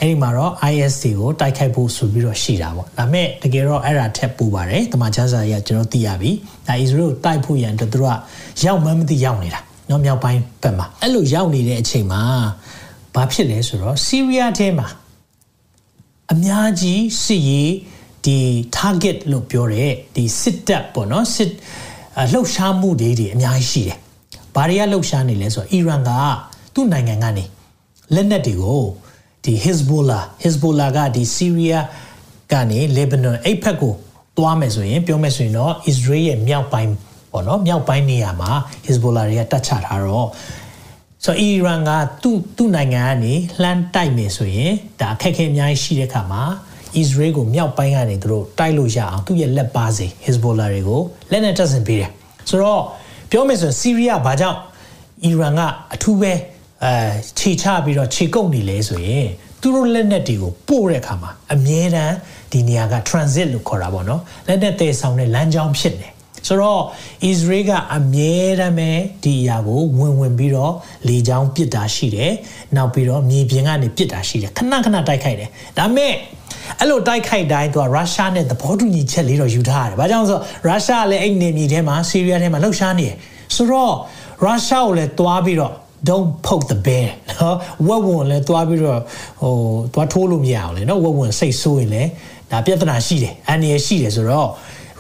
Speaker 2: အဲ့ဒီမှာတော့ IS တွေကိုတိုက်ခိုက်ဖို့ဆိုပြီးတော့ရှိတာပေါ့ဒါပေမဲ့တကယ်တော့အဲ့ဒါထက်ပိုပါတယ်တမန်ချန်စာကြီးကကျွန်တော်သိရပြီဒါအစ္စရေးကိုတိုက်ဖို့ရန်အတွက်သူတို့ကရောက်မှန်းမသိရောက်နေတာနော်မြောက်ပိုင်းဘက်မှာအဲ့လိုရောက်နေတဲ့အချိန်မှာဘာဖြစ်လဲဆိုတော့ဆီးရီးယားထဲမှာအများကြီးစစ်ရေးဒီ target လို့ပြောတဲ့ဒီစစ်တပ်ပေါ့နော်စစ်လှုပ်ရှားမှုတွေတွေအများကြီးရှိတယ် ဘာတွေကလှုပ်ရှားနေလဲဆိုတော့အီရန်ကသူ့နိုင်ငံကနေလက်နက်တွေကိုဒီ Hezbollah Hezbollah ကဒီ Syria ကနေ Lebanon အဲ့ဖက်ကိုသွားမယ်ဆိုရင်ပြောမယ်ဆိုရင်တော့ Israel ရဲ့မြောက်ပိုင်းပေါ့နော်မြောက်ပိုင်းနေရာမှာ Hezbollah တွေကတတ်ချထားတော့ဆိုအီရန်ကသူ့သူ့နိုင်ငံကနေလှမ်းတိုက်မယ်ဆိုရင်ဒါအခက်အခဲအများကြီးရှိတဲ့ခါမှာ Israel ကိုမြောက်ပိုင်းကနေသူတို့တိုက်လို့ရအောင်သူ့ရဲ့လက်ပါစီ Hezbollah တွေကိုလက်နက်တပ်ဆင်ပေးတယ်ဆိုတော့ ပြောမယ်ဆိုရင် Syria ဘာကြောင့်အီရန်ကအထူးပဲအဲခြေချပြီးတော့ခြေကုပ်နေလဲဆိုရင်သူတို့လက်နက်တွေကိုပို့တဲ့အခါမှာအမြဲတမ်းဒီနေရာက transit လို့ခေါ်တာပေါ့နော်လက်နက်သေးဆောင်တဲ့လမ်းကြောင်းဖြစ်နေဆိုတော့ Israel ကအမြဲတမ်းပဲဒီအရာကိုဝင်ဝင်ပြီးတော့လေကြောင်းပစ်တာရှိတယ်။နောက်ပြီးတော့မြေပြင်ကနေပစ်တာရှိတယ်။ခဏခဏတိုက်ခိုက်တယ်။ဒါပေမဲ့ အဲ့လိုတိုက်ခိုက်တိုင်းသူကရုရှားနဲ့သဘောတူညီချက်လေးတော့ယူထားရတယ်။ဘာကြောင့်ဆိုရုရှားကလည်းအဲ့နေမြေထဲမှာဆီးရီးယားထဲမှာလှုပ်ရှားနေတယ်။ဆိုတော့ရုရှားကိုလည်းတွားပြီးတော့ don't poke the bear နော်ဝက်ဝင်လဲသွားပြီးတော့ဟိုသွားထိုးလို့မရအောင်လေနော်ဝက်ဝင်စိတ်ဆိုးရင်လည်းဒါပြဿနာရှိတယ်အန္တရာယ်ရှိတယ်ဆိုတော့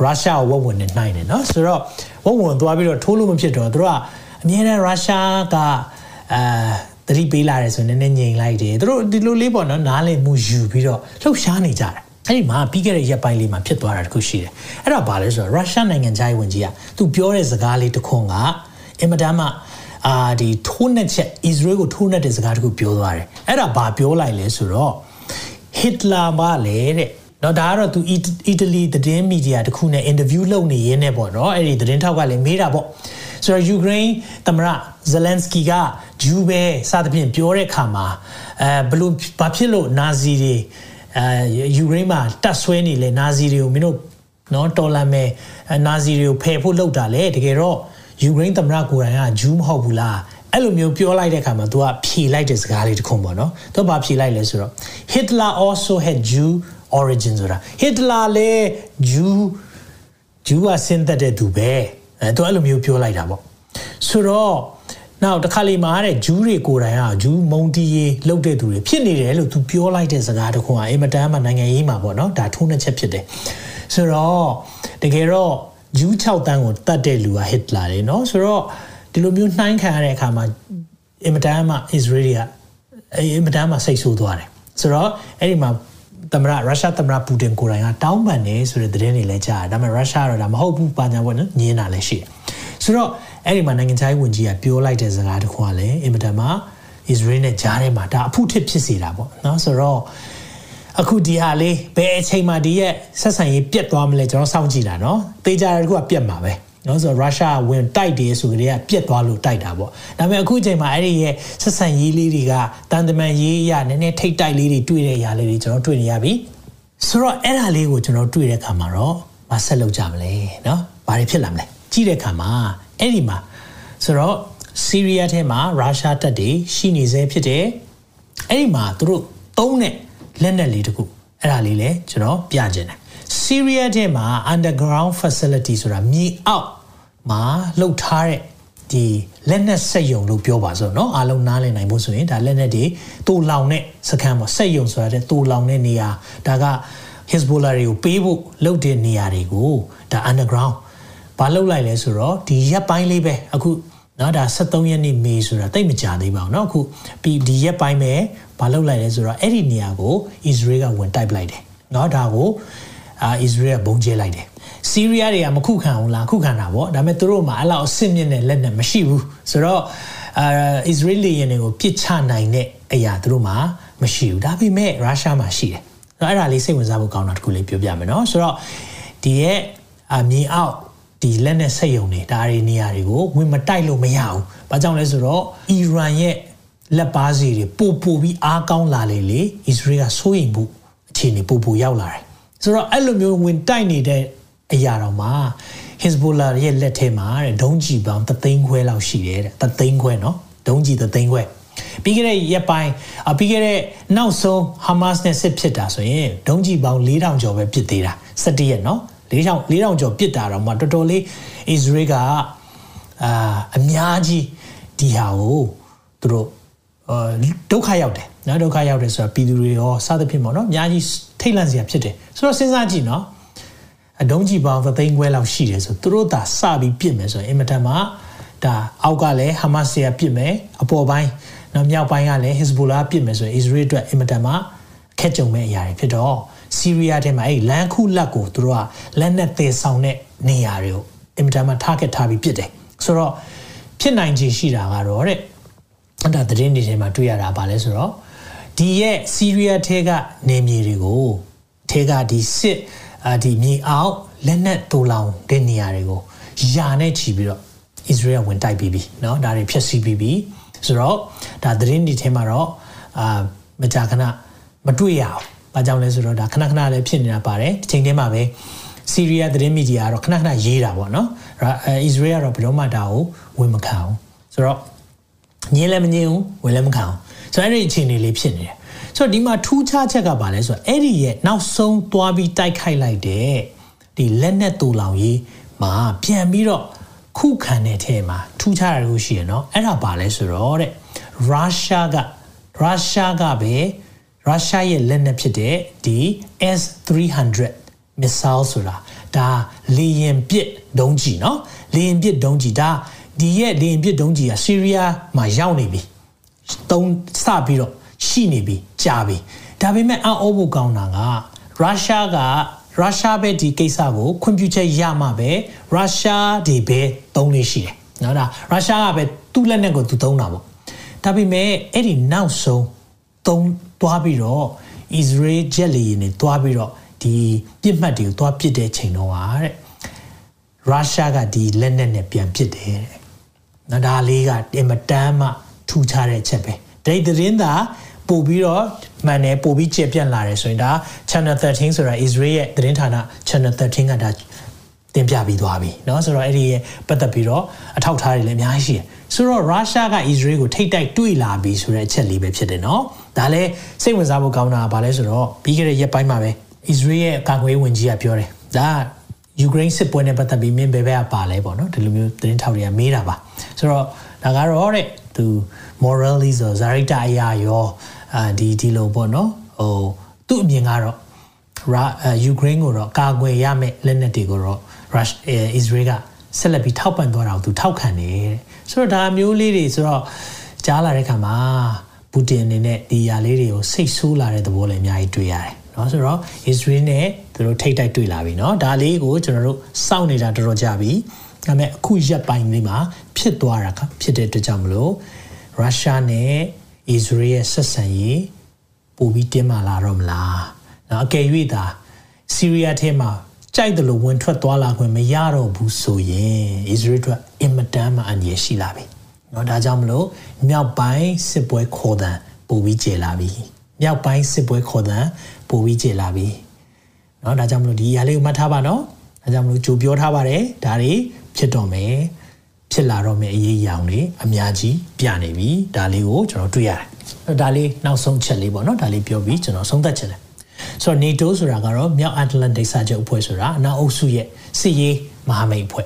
Speaker 2: ရုရှားကိုဝက်ဝင်နဲ့နှိုင်းတယ်နော်ဆိုတော့ဝက်ဝင်သွားပြီးတော့ထိုးလို့မဖြစ်တော့သူတို့ကအမြဲတမ်းရုရှားကအာ တတိပေးလာတယ်ဆိုရင်နည်းနည်းငြိမ်လိုက်တယ်သူတို့ဒီလိုလေးပေါ့နော်နားလည်မှုယူပြီးတော့လှုပ်ရှားနေကြတယ်အဲ့ဒီမှာပြီးခဲ့တဲ့ရက်ပိုင်းလေးမှာဖြစ်သွားတာတခုရှိတယ်အဲ့ဒါဘာလဲဆိုတော့ရုရှားနိုင်ငံခြားရေးဝန်ကြီးကသူပြောတဲ့စကားလေးတစ်ခွန်းကအင်မတန်မှအာဒီထိုးနှက်ချက် Israel ကိုထိုးနှက်တဲ့စကားတခုပြောသွားတယ်အဲ့ဒါဘာပြောလိုက်လဲဆိုတော့ Hitler ပါလေတဲ့နော်ဒါကတော့သူအီတလီသတင်းမီဒီယာတခုနဲ့အင်တာဗျူးလုပ်နေရင်းနဲ့ပေါ့နော်အဲ့ဒီသတင်းထောက်ကလည်းမေးတာပေါ့ ဆိုတော့ယူကရိန်းသမ္မတဇလန်စကီကဂျူးပဲစသဖြင့်ပြောတဲ့ခါမှာအဲဘလို့ဘာဖြစ်လို့နာဇီတွေအဲယူကရိန်းမှာတတ်ဆွဲနေလေနာဇီတွေကိုမင်းတို့နော်တော်လန်မဲ့နာဇီတွေကိုဖယ်ဖို့လုပ်တာလေတကယ်တော့ယူကရိန်းသမ္မတကိုယ်တိုင်ကဂျူးမဟုတ်ဘူးလားအဲ့လိုမျိုးပြောလိုက်တဲ့အခါမှာ तू ကဖြေလိုက်တဲ့စကားလေးတစ်ခုပေါ့နော်။ तू ဘာဖြေလိုက်လဲဆိုတော့ Hitler also had Jew origin ဆိုတာ Hitler လည်းဂျူးဂျူးကဆင်းသက်တဲ့သူပဲ အဲသူအဲ့လိုမျိုးပြောလိုက်တာပေါ့ဆိုတော့နောက်တစ်ခါလေမှာတဲ့ဂျူးတွေကိုယ်တိုင်ကဂျူးမုံတီးရေးလုပ်တဲ့သူတွေဖြစ်နေတယ်လို့သူပြောလိုက်တဲ့စကားတခုကအင်မတန်မှနိုင်ငံရေးမှာပေါ့နော်ဒါထိုးနှက်ချက်ဖြစ်တယ်ဆိုတော့တကယ်တော့ဂျူး6တန်းကိုတတ်တဲ့လူကဟစ်လာတယ်နော်ဆိုတော့ဒီလိုမျိုးနှိုင်းခံရတဲ့အခါမှာအင်မတန်မှအစ္စရေးတွေကအင်မတန်မှစိတ်ဆိုးသွားတယ်ဆိုတော့အဲ့ဒီမှာ သမ္မတရုရှားသမ္မတပူတင်ကိုယ်တိုင်ကတောင်းပန်နေဆိုတဲ့သတင်းတွေလည်းကြားတာဒါပေမဲ့ရုရှားကတော့ဒါမဟုတ်ဘူးပါညာပေါ့နော်ညင်းတာလည်းရှိတယ်ဆိုတော့အဲ့ဒီမှာနိုင်ငံခြားရေးဝန်ကြီးကပြောလိုက်တဲ့စကားတစ်ခုကလည်းအင်မတန်မှအစ္စရေးနဲ့ကြားထဲမှာဒါအဖုထစ်ဖြစ်စေတာပေါ့နော်ဆိုတော့အခုဒီဟာလေးဘယ်အချိန်မှဒီရဲ့ဆက်ဆံရေးပြတ်သွားမလဲကျွန်တော်စောင့်ကြည့်တာနော်တေးကြတာတခုကပြတ်မှာပဲ။ နော်ဆိုတော့ရုရှားဝင်တိုက်တယ်ဆိုကြတဲ့ကပြက်သွားလို့တိုက်တာပေါ့ဒါပေမဲ့အခုချိန်မှာအဲ့ဒီရဲ့ဆက်ဆံရေးလေးတွေကတန်တမန်ရေးအရနည်းနည်းထိတ်တိုက်လေးတွေတွေ့တဲ့အရာလေးတွေကျွန်တော်တွေ့နေရပြီဆိုတော့အဲ့ဒါလေးကိုကျွန်တော်တွေ့တဲ့အခါမှာတော့မဆက်လုပ်ကြမလဲနော်ဘာတွေဖြစ်လာမလဲကြည့်တဲ့အခါမှာအဲ့ဒီမှာဆိုတော့ဆီးရီးယားထဲမှာရုရှားတပ်တွေရှိနေစေဖြစ်တယ်အဲ့ဒီမှာသူတို့သုံးတဲ့လက်နက်လေးတခုအဲ့ဒါလေးလည်းကျွန်တော်ပြခြင်းတယ် Syria ထဲမှာ underground facility ဆိုတာမြေအောက် မှာလှုပ်ထားတဲ့ဒီလက်နက်စက်ယုံလို့ပြောပါစို့เนาะအားလုံးနားလည်နိုင်ဖို့ဆိုရင်ဒါလက်နက်တွေတူလောင်တဲ့စခန်းပေါ့စက်ယုံဆိုတာတဲ့တူလောင်တဲ့နေရာဒါက Hezbollah တွေကိုပေးဖို့လုပ်တဲ့နေရာတွေကိုဒါ underground ဘာလုပ်လိုက်လဲဆိုတော့ဒီရက်ပိုင်းလေးပဲအခုနော်ဒါ73ရက်နေ့မေဆိုတာတိတ်မကြသေးပါဘူးเนาะအခုပြီးဒီရက်ပိုင်းပဲဘာလုပ်လိုက်လဲဆိုတော့အဲ့ဒီနေရာကို Israel ကဝင်တိုက်ပလိုက်တယ်เนาะဒါကိုအာ Israel ကဘုံကျဲလိုက်တယ် စီးရီးယားတွေကမခုခံဘူးလားခုခံတာပေါ့ဒါပေမဲ့သူတို့မှာအဲ့လောက်အဆင့်မြင့်တဲ့လက်နက်မရှိဘူးဆိုတော့အာ Israeli ရင်းတွေကိုပြစ်ချနိုင်တဲ့အရာသူတို့မှာမရှိဘူးဒါပေမဲ့ရုရှားမှာရှိတယ်အဲ့ဒါလေးစိတ်ဝင်စားဖို့ကောင်းတာတခုလေးပြောပြမယ်နော်ဆိုတော့ဒီရဲ့အမြေအောက်ဒီလက်နဲ့ဆက်ယုံနေဒါတွေနေရာတွေကိုဝင်မတိုက်လို့မရဘူး။ဘာကြောင့်လဲဆိုတော့အီရန်ရဲ့လက်ပါစီတွေပို့ပို့ပြီးအားကောင်းလာလေလေအစ္စရေးကစိုးရိမ်မှုအခြေအနေပို့ပို့ရောက်လာတယ်။ဆိုတော့အဲ့လိုမျိုးဝင်တိုက်နေတဲ့ အရာတော်မှာ Hezbollah ရဲ့လက်ထဲမှာတဲ့ဒုံးကျည်ပေါင်းသသိန်းခွဲလောက်ရှိတယ်တဲ့သသိန်းခွဲနော်ဒုံးကျည်သသိန်းခွဲပြီးခဲ့တဲ့ရက်ပိုင်းပြီးခဲ့တဲ့နောက်ဆုံး Hamas နဲ့စစ်ဖြစ်တာဆိုရင်ဒုံးကျည်ပေါင်း4000ကျော်ပဲပစ်သေးတာ17ရက်နော်4000 4000ကျော်ပစ်တာတော့မှတော်တော်လေး Israel ကအာအများကြီးဒီဟာကိုသူတို့ဒုက္ခရောက်တယ်နော်ဒုက္ခရောက်တယ်ဆိုတာပြည်သူတွေရောစသဖြင့်ပေါ့နော်အများကြီးထိတ်လန့်စရာဖြစ်တယ်ဆိုတော့စဉ်းစားကြည့်နော် အဒုံးကြီးပေါင်းသသိန်းခွဲလောက်ရှိတယ်ဆိုသူတို့သာစပြီးပြစ်မယ်ဆိုရင်အင်မတန်မှဒါအောက်ကလည်းဟာမတ်စ်ကပြစ်မယ်အပေါ်ပိုင်းနောက်မြောက်ပိုင်းကလည်းဟစ်ဇ်ဘူလာပြစ်မယ်ဆိုရင်အစ္စရေးအတွက်အင်မတန်မှအခက်ကြုံမဲ့အရာတွေဖြစ်တော့ဆီးရီးယားထဲမှာအဲ့လန်ခုလက်ကိုသူတို့ကလက်နဲ့သေဆောင်တဲ့နေရာတွေကိုအင်မတန်မှ target ထားပြီးပြစ်တယ်ဆိုတော့ဖြစ်နိုင်ခြေရှိတာကတော့တဲ့အဲ့ဒါသတင်းတွေထဲမှာတွေ့ရတာပါလဲဆိုတော့ဒီရဲ့ဆီးရီးယားထဲကနေမြေတွေကိုထဲကဒီစစ် အာဒီမြေအောက်လက်နက်တူလောင်တဲ့နေရာတွေကိုယာနဲ့ချီပြီးတော့အစ္စရေးကဝင်တိုက်ပြီးပြီเนาะဒါတွေဖျက်ဆီးပြီးပြီဆိုတော့ဒါသတင်းတွေထဲမှာတော့အာမကြာခဏမတွေ့ရအောင်။ဘာကြောင့်လဲဆိုတော့ဒါခဏခဏလည်းဖြစ်နေတာပါတယ်။ဒီချိန်ထဲမှာပဲဆီးရီးယားသတင်းမီဒီယာကတော့ခဏခဏရေးတာပေါ့နော်။အဲအစ္စရေးကတော့ဘယ်တော့မှဒါကိုဝင်မခံအောင်။ဆိုတော့ညင်းလည်းမညင်းဘူးဝင်လည်းမခံအောင်။ဆိုတော့အဲ့ဒီအခြေအနေလေးဖြစ်နေတယ်။ ဆိုတော့ဒီမှာထူးခြားချက်ကဘာလဲဆိုတော့အဲ့ဒီရဲ့နောက်ဆုံးသွားပြီးတိုက်ခိုက်လိုက်တဲ့ဒီလက်နဲ့တူလောင်ရေးမှာပြန်ပြီးတော့ခုခံတဲ့အထဲမှာထူးခြားတာတခုရှိရနော်အဲ့ဒါဘာလဲဆိုတော့တဲ့ရုရှားကရုရှားကပဲရုရှားရဲ့လက်နက်ဖြစ်တဲ့ဒီ S300 missile ဆိုတာဒါလေယာဉ်ပစ်ဒုံးကျည်နော်လေယာဉ်ပစ်ဒုံးကျည်ဒါဒီရဲ့လေယာဉ်ပစ်ဒုံးကျည်ကဆီးရီးယားမှာရောက်နေပြီတုံးစပြီးတော့ ရှိနေပြီကြာပြီဒါပေမဲ့အောက်ဖို့ကောင်းတာကရုရှားကရုရှားပဲဒီကိစ္စကိုခွင့်ပြုချက်ရမှပဲရုရှားဒီပဲသုံးလို့ရှိတယ်နော်ဒါရုရှားကပဲသူ့လက်နက်ကိုသူသုံးတာပေါ့ဒါပေမဲ့အဲ့ဒီနောက်ဆုံးသုံးသွားပြီးတော့ Israel jet လေယာဉ်တွေသွားပြီးတော့ဒီပြစ်မှတ်တွေကိုသွားပစ်တဲ့ချိန်တော့ဟာတဲ့ရုရှားကဒီလက်နက်နဲ့ပြန်ပစ်တယ်တဲ့နော်ဒါလေးကအင်မတန်မှထူခြားတဲ့ချက်ပဲဒီသတင်းသာ ပို့ပြီးတော့မှန်တယ်ပို့ပြီးကျေပြန့်လာတယ်ဆိုရင်ဒါ channel 13ဆိုတာ Israel ရဲ့သတင်းဌာန channel 13ကဒါတင်ပြပြီးသွားပြီเนาะဆိုတော့အဲ့ဒီရဲ့ပတ်သက်ပြီးတော့အထောက်ထားတွေလည်းအများကြီးရှိတယ်ဆိုတော့ရုရှားက Israel ကိုထိတ်တိုက်တွေ့လာပြီဆိုတဲ့အချက်လေးပဲဖြစ်တယ်เนาะဒါလည်းစိတ်ဝင်စားဖို့ကောင်းတာကဘာလဲဆိုတော့ပြီးခဲ့တဲ့ရက်ပိုင်းမှာပဲ Israel ရဲ့ကာကွယ်ရေးဝန်ကြီးကပြောတယ်ဒါယူကရိန်းစစ်ပွဲနဲ့ပတ်သက်ပြီးမင်းဘယ်ဘက်ကပါလဲပေါ့နော်ဒီလိုမျိုးသတင်းထောက်တွေကမေးတာပါဆိုတော့ဒါကတော့တဲ့သူ morally ဆိုဇာရိတအရာရော အာဒီဒီလိုပေါ့နော်ဟိုသူ့အမြင်ကတော့ရာယူကရိန်းကိုတော့ကာကွယ်ရမယ့်လက်နက်တွေကိုတော့ rush အစ္စရေးကဆက်လက်ပြီးထောက်ပံ့သွားတာကိုသူထောက်ခံတယ်ဆိုတော့ဒါမျိုးလေးတွေဆိုတော့ကြားလာတဲ့ခါမှာပူတင်အနေနဲ့ဒီຢာလေးတွေကိုစိတ်ဆိုးလာတဲ့သဘောလည်းအများကြီးတွေ့ရတယ်เนาะဆိုတော့ Israel နဲ့သူတို့ထိတ်တိုက်တွေ့လာပြီเนาะဒါလေးကိုကျွန်တော်တို့စောင့်နေတာတော်တော်ကြာပြီဒါပေမဲ့အခုရက်ပိုင်းလေးမှာဖြစ်သွားတာကဖြစ်တဲ့အတွက်ကြောင့်မလို့ရုရှားနဲ့ အစ္စရေးရဲ့ဆက်ဆံရေးပိုပြီးတင်းမာလာတော့မလား။နော်အကယ်၍သာဆီးရီးယားထဲမှာကြိုက်တယ်လို့ဝင်ထွက်သွားလာခွင့်မရတော့ဘူးဆိုရင်အစ္စရေးအတွက်အင်မတန်မှအန္တရာယ်ရှိလာပြီ။နော်ဒါကြောင့်မလို့မြောက်ပိုင်းစစ်ပွဲခေါ်တဲ့ပိုပြီးကျေလာပြီ။မြောက်ပိုင်းစစ်ပွဲခေါ်တဲ့ပိုပြီးကျေလာပြီ။နော်ဒါကြောင့်မလို့ဒီຢာလေးကိုမှတ်ထားပါနော်။ဒါကြောင့်မလို့ကြိုပြောထားပါတယ်။ဒါတွေဖြစ်တော့မယ်။ ဖြစ်လာတော့မယ့်အရေးအယောင်တွေအများကြီးပြနေပြီဒါလေးကိုကျွန်တော်တွေ့ရတယ်ဒါလေးနောက်ဆုံးချက်လေးပေါ့နော်ဒါလေးပြောပြီးကျွန်တော်ဆုံးသက်ချင်တယ်ဆိုတော့ NATO ဆိုတာကတော့မြောက်အတ္တလန်တိတ်စာချုပ်အဖွဲ့ဆိုတာအနောက်အုပ်စုရဲ့စစ်ရေးမဟာမိတ်အဖွဲ့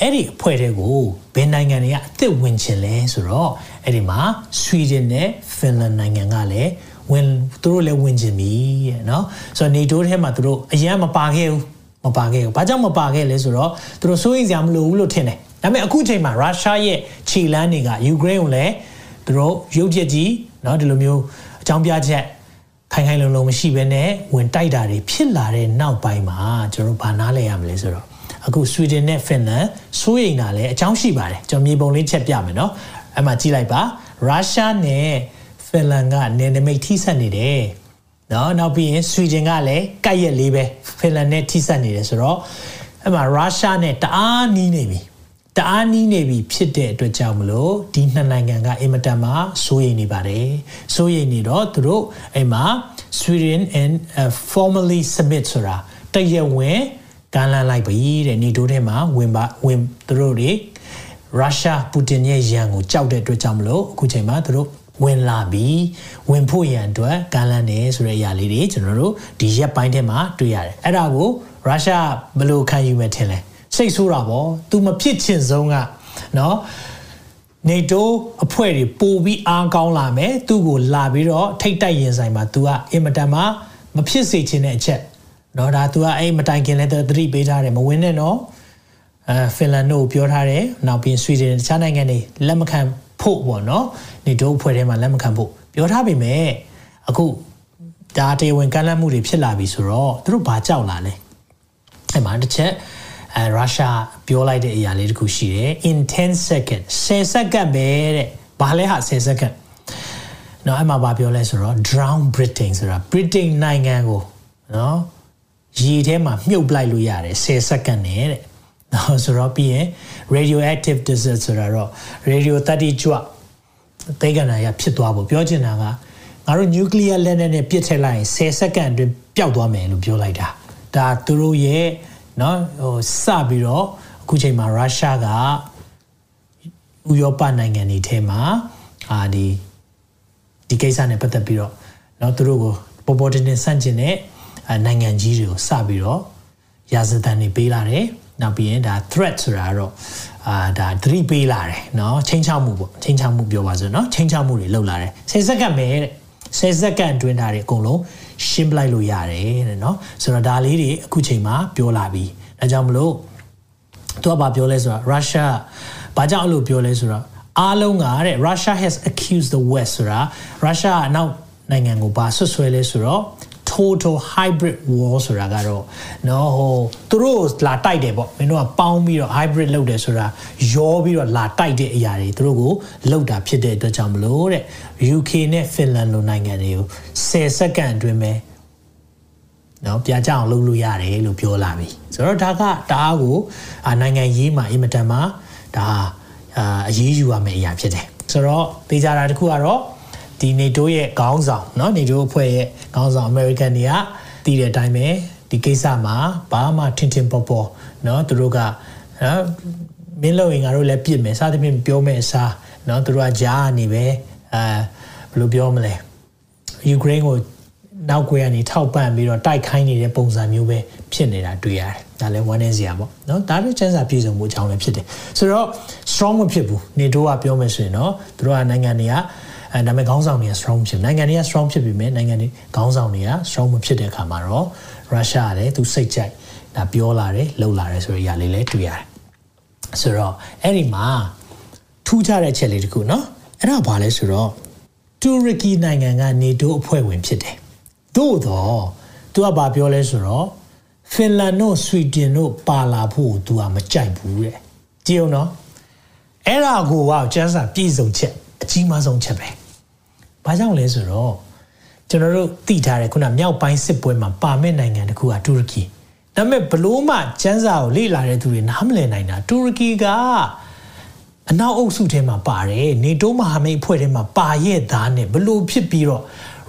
Speaker 2: အဲ့ဒီအဖွဲ့တွေကိုဘယ်နိုင်ငံတွေကအသစ်ဝင်ချင်လဲဆိုတော့အဲ့ဒီမှာဆွီဒင်နဲ့ဖင်လန်နိုင်ငံကလည်းဝင်သူတို့လည်းဝင်ချင်ပြီတဲ့เนาะဆိုတော့ NATO ထဲမှာသူတို့အရင်မပါခဲ့ဘူးမပါခဲ့ဘူးဘာကြောင့်မပါခဲ့လဲဆိုတော့သူတို့စိုးရိမ်စရာမလိုဘူးလို့ထင်တယ် ဒါပေမဲ့အခုချိန်မှာရုရှားရဲ့ခြေလမ်းတွေကယူကရိန်းကိုလည်းသူတို့ရုပ်ချက်ကြီးเนาะဒီလိုမျိုးအကြောင်းပြချက်ခိုင်ခိုင်လုံလုံမရှိဘဲနဲ့ဝင်တိုက်တာတွေဖြစ်လာတဲ့နောက်ပိုင်းမှာကျွန်တော်ဘာနားလဲရမလဲဆိုတော့အခုဆွီဒင်နဲ့ဖင်လန်စိုးရိမ်တာလည်းအကြောင်းရှိပါတယ်ကျွန်တော်မြေပုံလေးချက်ပြမယ်เนาะအဲ့မှာကြည့်လိုက်ပါရုရှားနဲ့ဖင်လန်ကနယ်နိမိတ်ထိစပ်နေတယ်เนาะနောက်ပြီးရင်ဆွီဒင်ကလည်းကပ်ရက်လေးပဲဖင်လန်နဲ့ထိစပ်နေတယ်ဆိုတော့ အဲ့မှာရုရှားနဲ့တအားနီးနေပြီ တအားနီးနေပြီဖြစ်တဲ့အတွက်ကြောင့်မလို့ဒီနှစ်နိုင်ငံကအင်မတန်မှစိုးရိမ်နေပါတယ်စိုးရိမ်နေတော့သူတို့အဲ့မှာ Sweden and uh, formally submit ဆိုတာတရဝင်ကမ်းလှမ်းလိုက်ပြီတဲ့နေတိုးထဲမှာဝင်ပါဝင်သူတို့တွေရုရှားပူတင်ရဲ့ရန်ကိုကြောက်တဲ့အတွက်ကြောင့်မလို့အခုချိန်မှာသူတို့ဝင်လာပြီးဝင်ဖို့ရန်အတွက်ကမ်းလှမ်းနေဆိုတဲ့အရာလေးတွေကျွန်တော်တို့ဒီရက်ပိုင်းထဲမှာတွေ့ရတယ်အဲ့ဒါကိုရုရှားဘယ်လိုခံယူမယ်ထင်လဲ စိတ်ဆိုးတာပေါ့ तू မဖြစ်ချင်ဆုံးကနော်နေတိုးအဖွဲ့တွေပို့ပြီးအားကောင်းလာမယ်သူ့ကိုလာပြီးတော့ထိတ်တိုက်ရင်ဆိုင်မှာ तू ကအင်မတန်မှမဖြစ်စေချင်တဲ့အချက်နော်ဒါ तू ကအဲ့မတိုင်ခင်လည်းသတိပေးထားတယ်မဝင်နဲ့နော်အဲဖင်လန်တို့ပြောထားတယ်နောက်ပြီးဆွီဒင်တခြားနိုင်ငံတွေလက်မခံဖို့ပေါ့နော်နေတိုးအဖွဲ့ထဲမှာလက်မခံဖို့ပြောထားပေမဲ့အခုဒါတရားဝင်ကမ်းလှမ်းမှုတွေဖြစ်လာပြီဆိုတော့သူတို့ဘာကြောက်လာလဲအဲ့မှာတစ်ချက် အဲရုရှားပြောလိုက်တဲ့အရာလေးတခုရှိတယ် in 10 second 10စက္ကန့်ပဲတဲ့ဘာလဲဟာ10စက္ကန့်နော်အဲ့မှာဘာပြောလဲဆိုတော့ drown britain ဆိုတာ britain နိုင်ငံကိုနော်ရေထဲမှာမြုပ်ပလိုက်လို့ရတယ်10စက္ကန့်နဲ့တဲ့နော်ဆိုတော့ပြီးရင် radioactive desert ဆိုတာတော့ radio 30ကျွတ်သိကနာရဖြစ်သွားဖို့ပြောချင်တာကငါတို့ nuclear လက်နက်နဲ့ပစ်ထည့်လိုက်ရင်10စက္ကန့်အတွင်းပျောက်သွားမယ်လို့ပြောလိုက်တာဒါသူတို့ရဲ့ เนาะဟိုစပြီးတော့အခုချိန်မှာရုရှားကဥရောပနိုင်ငံတွေထဲမှာအာဒီဒီကိစ္စနဲ့ပတ်သက်ပြီးတော့เนาะသူတို့ကိုပေါ်ပေါ်တင်တင်ဆန့်ကျင်တဲ့နိုင်ငံကြီးတွေကိုစပြီးတော့ရာဇသံတွေပေးလာတယ်နောက်ပြီးရင်ဒါ threat ဆိုတာတော့အာဒါသတိပေးလာတယ်เนาะချင်းချောက်မှုပေါ့ချင်းချောက်မှုပြောပါစို့เนาะချင်းချောက်မှုတွေလုပ်လာတယ်10စက္ကန့်ပဲတဲ့ 10စက္ကန့်အတွင်းဒါတွေအကုန်လုံးရှင်းပလိုက်လို့ရတယ်တဲ့เนาะဆိုတော့ဒါလေးတွေအခုချိန်မှာပြောလာပြီဒါကြောင့်မလို့သူကဘာပြောလဲဆိုတော့ Russia ဘာကြောင့်အဲ့လိုပြောလဲဆိုတော့အားလုံးကတဲ့ Russia has accused the West ဆိုတာ Russia အနောက်နိုင်ငံကိုဘာဆွဆွဲလဲဆိုတော့ total hybrid war ဆိုတာကတော့နော်ဟိုသူတို့လာတိုက်တယ်ပေါ့မင်းတို့ကပေါင်းပြီးတော့ hybrid လုပ်တယ်ဆိုတာရောပြီးတော့လာတိုက်တဲ့အရာတွေသူတို့ကိုလောက်တာဖြစ်တဲ့အတွက်ကြောင့်မလို့တဲ့ UK နဲ့ Finland လိုနိုင်ငံတွေကို10စက္ကန့်အတွင်းပဲနော်ပြကြအောင်လုပ်လို့ရတယ်လို့ပြောလာပြီဆိုတော့ဒါကတအားကိုနိုင်ငံရေးမှာအင်မတန်မှဒါအာအရေးယူရမယ့်အရာဖြစ်တယ်ဆိုတော့သိကြတာတခုကတော့ ဒီ NATO ရဲ့ခေါင်းဆောင်เนาะ NATO အဖွဲ့ရဲ့ခေါင်းဆောင် American တွေကတည်တဲ့အတိုင်းပဲဒီကိစ္စမှာဘာမှထင်ထင်ပေါ်ပေါ်เนาะသူတို့ကနော်မင်းလို့ရင်ငါတို့လည်းပြစ်မယ်စသဖြင့်ပြောမယ်အစားเนาะသူတို့ကကြားနေပဲအဲဘယ်လိုပြောမလဲယူကရိန်းကိုနောက်ကွယ်ကနေထောက်ပံ့ပြီးတော့တိုက်ခိုင်းနေတဲ့ပုံစံမျိုးပဲဖြစ်နေတာတွေ့ရတယ်။ဒါလည်းဝမ်းနည်းစရာပေါ့နော်။ဒါလည်းချမ်းသာပြည်စုံမှုအကြောင်းလည်းဖြစ်တယ်။ဆိုတော့ strong မဖြစ်ဘူး။ NATO ကပြောမယ်ဆိုရင်တော့သူတို့ကနိုင်ငံတွေက အဲဒါပေမဲ့ခေါင်းဆောင်တွေက strong ဖြစ်နိုင်ငံတွေက strong ဖြစ်ပြီမဲ့နိုင်ငံတွေခေါင်းဆောင်တွေက strong မဖြစ်တဲ့အခါမှာတော့ရုရှားကလည်းသူစိတ်ကြိုက်ဒါပြောလာတယ်လှုပ်လာတယ်ဆိုတဲ့အရာလေးလည်းတွေ့ရတယ်။ဆိုတော့အဲ့ဒီမှာထူးခြားတဲ့ချက်လေးတခုနော်။အဲ့ဒါဘာလဲဆိုတော့တူရကီနိုင်ငံက NATO အဖွဲ့ဝင်ဖြစ်တယ်။သို့တော့သူကဘာပြောလဲဆိုတော့ဖင်လန်တို့ဆွီဒင်တို့ပါလာဖို့သူကမကြိုက်ဘူးတဲ့ကြည့်အောင်နော်အဲ့ဒါကိုကကျန်းစာပြည့်စုံချက်အကြီးမားဆုံးချက်ပဲ ဘာကြောင့်လဲဆိုတော့ကျွန်တော်တို့သိထားတယ်ခုနမြောက်ပိုင်းစစ်ပွဲမှာပါမဲ့နိုင်ငံတခုကတူရကီဒါပေမဲ့ဘလို့မှကျန်းစာကိုလေ့လာတဲ့သူတွေနားမလည်နိုင်တာတူရကီကအနောက်အုပ်စုထဲမှာပါတယ်နေတိုးမဟာမိတ်အဖွဲ့ထဲမှာပါရဲ့သားနဲ့ဘလို့ဖြစ်ပြီးတော့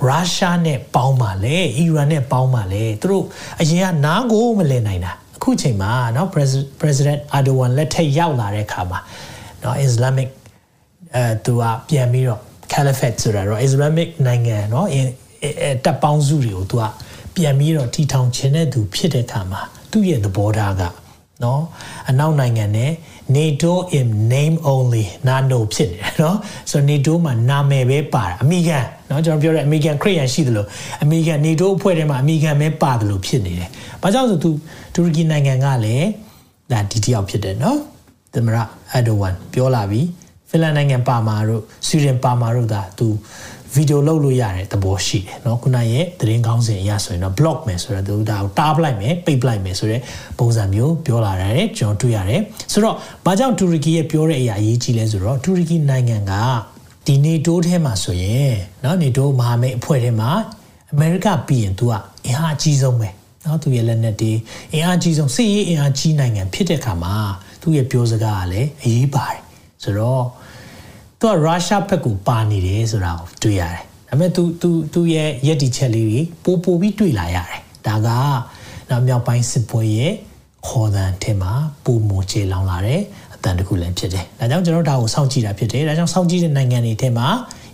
Speaker 2: ရုရှားနဲ့ပေါင်းပါလေအီရန်နဲ့ပေါင်းပါလေသူတို့အရင်ကနားကိုမလည်နိုင်တာအခုချိန်မှာเนาะ president Erdogan လက်ထက်ရောက်လာတဲ့အခါမှာเนาะ Islamic အဲသူကပြန်ပြီးတော့ caliphate ဆိုတာတော့ Islamic နိုင်ငံเนาะတပ်ပေါင်းစုတွေကိုသူကပြန်ပြီးတော့တီထောင်ခြင်းတဲ့သူဖြစ်တဲ့အခါမှာသူ့ရဲ့သဘောထားကเนาะအနောက်နိုင်ငံနဲ့ NATO in name only နာနိုဖြစ်နေတယ်เนาะဆိုတော့ NATO မှာနာမည်ပဲပါတယ်အမေရိကန်เนาะကျွန်တော်ပြောတဲ့အမေရိကန်ခရစ်ယာန်ရှိတယ်လို့အမေရိကန် NATO အဖွဲ့ထဲမှာအမေရိကန်ပဲပါတယ်လို့ဖြစ်နေတယ်။ဘာကြောင့်ဆိုသူတူရကီနိုင်ငံကလည်းဒါဒီတယောက်ဖြစ်တယ်เนาะသမရအဒိုဝမ်ပြောလာပြီ ဖင်လန်နိုင်ငံပါမာတို့ဆွီဒင်ပါမာတို့ဒါသူဗီဒီယိုလုပ်လို့ရတဲ့သဘောရှိတယ်เนาะခုနရဲ့သတင်းကောင်းစဉ်အရဆိုရင်တော့ block မယ်ဆိုတော့သူဒါကိုတားပလိုက်မယ်ပိတ်ပလိုက်မယ်ဆိုတဲ့ပုံစံမျိုးပြောလာတယ်ကျွန်တော်တွေ့ရတယ်ဆိုတော့ဘာကြောင့်တူရကီရဲ့ပြောတဲ့အရာအရေးကြီးလဲဆိုတော့တူရကီနိုင်ငံကဒီနေတိုးထဲမှာဆိုရင်เนาะနေတိုးမဟာမိတ်အဖွဲ့ထဲမှာအမေရိကပြီးရင် तू ကအင်အားအကြီးဆုံးပဲเนาะ နော်သူရဲ့လက်နက်တွေအင်အားကြီးဆုံးစစ်ရေးအင်အားကြီးနိုင်ငံဖြစ်တဲ့အခါမှာသူ့ရဲ့ပြောစကားကလည်းအရေးပါတယ်ဆိုတော့ သူကရုရှားဘက်ကိုပါနေတယ်ဆိုတာကိုတွေ့ရတယ်ဒါပေမဲ့ तू तू သူ့ရဲ့ရည်တည်ချက်လေးတွေပိုပိုပြီးတွေ့လာရတယ်ဒါကနောက်မြောက်ပိုင်းစစ်ပွဲရဲ့ခေါ်တန်ထဲမှာပုံမချေလောင်လာတဲ့အတန်တခုလည်းဖြစ်တယ်ဒါကြောင့်ကျွန်တော်ဒါကိုစောင့်ကြည့်တာဖြစ်တယ်ဒါကြောင့်စောင့်ကြည့်တဲ့နိုင်ငံတွေထဲမှာ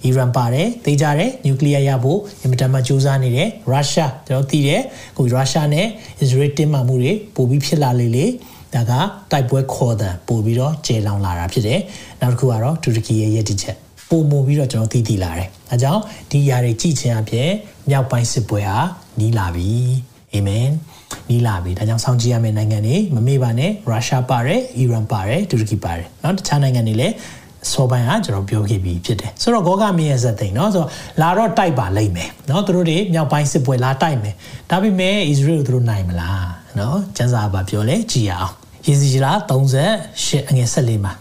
Speaker 2: အီရန်ပါတယ်သိကြတယ်နျူကလ িয়ার ရဖို့အင်မတန်မှစူးစမ်းနေတယ်ရုရှားကျွန်တော်သိတယ်အခုရုရှားနဲ့အစ္စရေးတင်းမာမှုတွေပိုပြီးဖြစ်လာလေလေ ဒါကတိုက်ပွဲခေါ်တဲ့ပို့ပြီးတော့ကျေလောင်လာတာဖြစ်တယ်နောက်တစ်ခုကတော့တူရကီရဲ့ရည်တည်ချက်ပုံမပြီးတော့ကျွန်တော်သိသိလာတယ်အဲကြောင့်ဒီຢာတွေကြည့်ခြင်းအပြင်မြောက်ပိုင်းစစ်ပွဲဟာနီးလာပြီအာမင်နီးလာပြီဒါကြောင့်စောင့်ကြည့်ရမယ့်နိုင်ငံတွေမမေ့ပါနဲ့ရုရှားပါတယ်အီရန်ပါတယ်တူရကီပါတယ်เนาะတခြားနိုင်ငံတွေလည်းစောပိုင်းကကျွန်တော်ပြောခဲ့ပြီးဖြစ်တယ်ဆိုတော့ဂောဂမင်းရဲ့ဇက်သိန်းเนาะဆိုတော့လာတော့တိုက်ပါလိမ့်မယ်เนาะသူတို့တွေမြောက်ပိုင်းစစ်ပွဲလာတိုက်မယ်ဒါပေမဲ့အစ္စရေးကိုသူတို့နိုင်မလား နော်ကျမ်းစာဘာပြောလဲကြည်အောင်ယေစီရာ38အငယ်14မှာ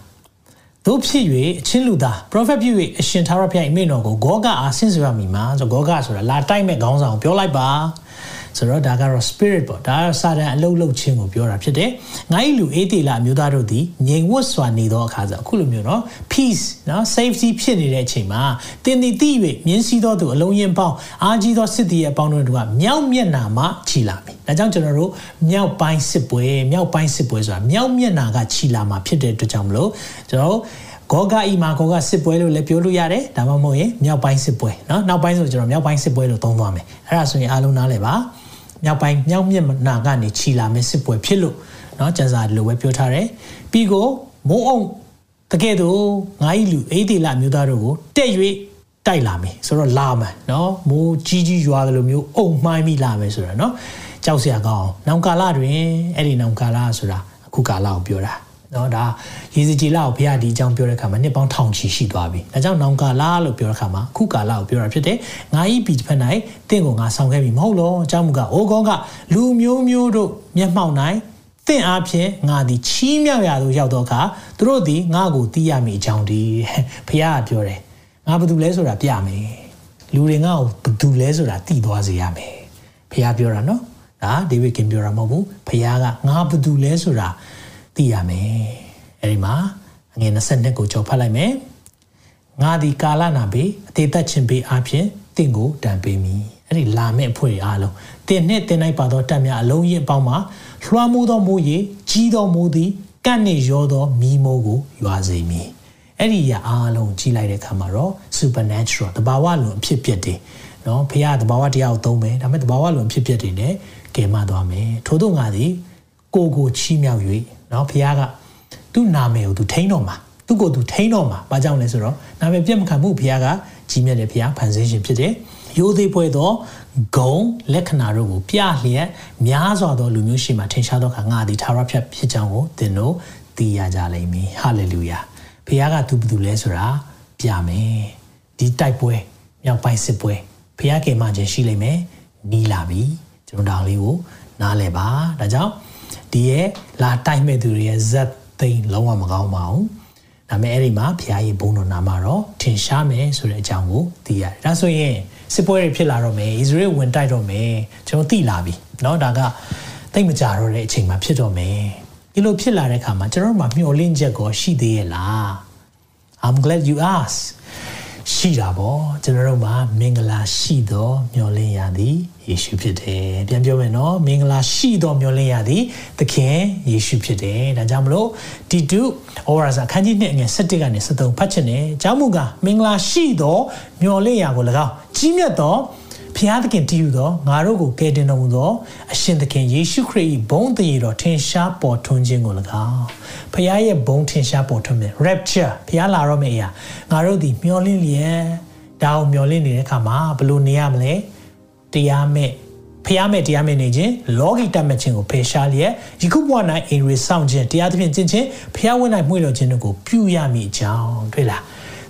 Speaker 2: တို့ဖြစ်၍အချင်းလူသား prophet ဖြစ်၍အရှင်သာရဖျားအမိန့်တော်ကိုဂောဂအားဆင့်ဆွေရမိမှာဆိုဂောဂဆိုတာလာတိုက်မဲ့ခေါင်းဆောင်ပြောလိုက်ပါ ဆိုတော့ဒါကတော့ spirit ပေါ့ဒါကစာတန်အလုတ်လုတ်ချင်းကိုပြောတာဖြစ်တယ်ငါ့ဤလူအေးတေလာအမျိုးသားတို့သည်ငြိမ်ဝတ်စွာနေသောအခါဆိုအခုလိုမျိုးเนาะ peace เนาะ safety ဖြစ်နေတဲ့အချိန်မှာတင်တည်သိ၍မြင်းစည်းသောသူအလုံးရင်ပေါင်းအားကြီးသောစစ်သည်ရဲ့အပေါင်းတို့ကမြောက်မျက်နာမှခြီလာပြီဒါကြောင့်ကျွန်တော်တို့မြောက်ပိုင်းစစ်ပွဲမြောက်ပိုင်းစစ်ပွဲဆိုတာမြောက်မျက်နာကခြီလာမှာဖြစ်တဲ့အတွက်ကြောင့်မလို့ကျွန်တော်ဂောဂအီမာဂောဂစစ်ပွဲလို့လည်းပြောလို့ရတယ်ဒါမှမဟုတ်ရင်မြောက်ပိုင်းစစ်ပွဲเนาะနောက်ပိုင်းဆိုကျွန်တော်မြောက်ပိုင်းစစ်ပွဲလို့သုံးသွားမယ်အဲ့ဒါဆိုရင်အားလုံးနားလည်ပါ မြောက်ပိုင်းမြောက်မြက်နာကနေခြီလာမယ့်စစ်ပွဲဖြစ်လို့เนาะကျန်စာလိုပဲပြောထားတယ်ပြီးကိုမိုးအောင်တကယ်တော့ငါးဤလူအေးဒီလာမျိုးသားတို့ကိုတက်၍တိုက်လာမယ်ဆိုတော့လာမယ်เนาะမိုးကြီးကြီးရွာတယ်လို့မျိုးအုံမှိုင်းမိလာမယ်ဆိုတော့เนาะကြောက်စရာကောင်းအောင်နောင်ကာလတွင်အဲ့ဒီနောင်ကာလဆိုတာအခုကာလကိုပြောတာ နော်ဒါရေစကြည်လာကိုဘုရားဒီအကြောင်းပြောတဲ့အခါမှာနှစ်ပေါင်းထောင်ချီရှိသွားပြီ။ဒါကြောင့်နောင်ကာလာလို့ပြောတဲ့အခါမှာခုကာလာကိုပြောတာဖြစ်တယ်။ငါဤပြည်တစ်ဖက်၌တင့်ကိုငါဆောင်ခဲ့ပြီမဟုတ်လော။အကြောင်းမူကအိုကောကလူမျိုးမျိုးတို့မျက်မှောက်၌တင့်အားဖြင့်ငါသည်ချီးမြှောက်ရာသို့ရောက်တော့အခါသူတို့သည်ငါ့ကိုတီးရမည်အကြောင်းဒီဘုရားကပြောတယ်။ငါဘာတူလဲဆိုတာပြမယ်။လူတွေငါ့ကိုဘာတူလဲဆိုတာသိသွားစေရမယ်။ဘုရားပြောတာနော်။ဒါဒေးဗစ်ကင်ပြောတာမဟုတ်ဘူး။ဘုရားကငါဘာတူလဲဆိုတာ သိရမယ်အဲဒီမှာအငယ်22ကိုကြော်ဖတ်လိုက်မယ်ငါဒီကာလနာဘေးအသေးသက်ခြင်းဘေးအပြင်တင့်ကိုတံပေးမည်အဲ့ဒီလာမဲ့အဖွဲ့အားလုံးတင်နဲ့တင်လိုက်ပါသောတက်များအလုံးရင်အပေါင်းမှာလွှမ်းမိုးသောမိုးရေကြီးသောမိုးသည်ကန့်နေရောသောမီးမိုးကိုရွာစေမည်အဲ့ဒီရအားလုံးကြီးလိုက်တဲ့အခါမှာတော့ supernatural တဘာဝလွန်အဖြစ်ပြက်တယ်နော်ဖခင်တဘာဝတရားကိုသုံးမယ်ဒါပေမဲ့တဘာဝလွန်ဖြစ်ပြက်တယ်နဲ့ကယ်မသွားမယ်ထို့သောငါသည်ကိုကိုချီးမြှောက်၍ နော်ဖခင်ကသူ့နာမည်ကိုသူထိန်းတော့မှာသူ့ကိုသူထိန်းတော့မှာဘာကြောင့်လဲဆိုတော့နာမည်ပြတ်မခံမှုဖခင်ကကြီးမြတ်တဲ့ဖခင်ဖန်ဆင်းရှင်ဖြစ်တယ်ရိုသေပွဲသောဂုံလက္ခဏာတို့ကိုပြလျက်များစွာသောလူမျိုးရှိမှထင်ရှားသောအခါငါသည်သာရဖြတ်ဖြစ်ကြောင်းကိုသင်တို့သိရကြလိမ့်မည်ဟာလေလုယာဖခင်ကသူဘယ်သူလဲဆိုတာပြမယ်ဒီတိုက်ပွဲမြောက်ပိုင်းစစ်ပွဲဖခင်ကေမှခြင်းရှိလိမ့်မယ်နီးလာပြီကျွန်တော်ဒါလေးကိုနားလဲပါဒါကြောင့် ဒီရဲ့လာတိုက်မဲ့သူတွေရဲ့ဇက်သိန်းလုံးဝမကောင်းပါဘူးဒါပေမဲ့အဲ့ဒီမှာဘုရားရဲ့ဘုန်းတော်နာမှာတော့ထင်ရှားမယ်ဆိုတဲ့အကြောင်းကိုသိရတယ်ဒါဆိုရင်စစ်ပွဲတွေဖြစ်လာတော့မယ်ဣသရေလဝင်တိုက်တော့မယ်ကျွန်တော်သိလာပြီเนาะဒါကသိမကြတော့တဲ့အချိန်မှာဖြစ်တော့မယ်ဒီလိုဖြစ်လာတဲ့အခါမှာကျွန်တော်တို့မှာမျှော်လင့်ချက်ကိုရှိသေးရဲ့လား I'm glad you asked ရှိတာပေါ့ကျွန်တော်တို့မှာမင်္ဂလာရှိသောမျှော်လင့်ရသည်ယေရှုဖြစ်တယ်ပြန်ပြောမယ်နော်မင်္ဂလာရှိသောမျှော်လင့်ရသည်သခင်ယေရှုဖြစ်တယ်ဒါကြောင့်မလို့တီတုဩဝါဒအခန်းကြီး2အငယ်7ကနေ73ဖတ်ချင်တယ်အကြောင်းမူကားမင်္ဂလာရှိသောမျှော်လင့်ရကို၎င်းကြီးမြတ်သော ဖျားသခင်တည်ယူသောငါတို့ကိုကယ်တင်တော်မူသောအရှင်သခင်ယေရှုခရစ်၏ဘုန်းတည်တော်ထင်ရှားပေါ်ထွန်းခြင်းကို၎င်းဖျားရဲ့ဘုန်းထင်ရှားပေါ်ထွန်းမယ် rapture ဖျားလာတော့မယ့်အရာငါတို့ဒီမျောလင့်လျက်ဒါကိုမျောလင့်နေတဲ့အခါမှာဘယ်လိုနေရမလဲတရားမဲ့ဖျားမဲ့တရားမဲ့နေခြင်းလောကီတတ်မှတ်ခြင်းကိုဖယ်ရှားလျက်ယခုဘဝ၌အိမ်ရီဆောင်ခြင်းတရားသဖြင့်ကျင့်ခြင်းဖျားဝင်၌မှုလို့ခြင်းတို့ကိုပြုရမည်အကြောင်းတွေ့လား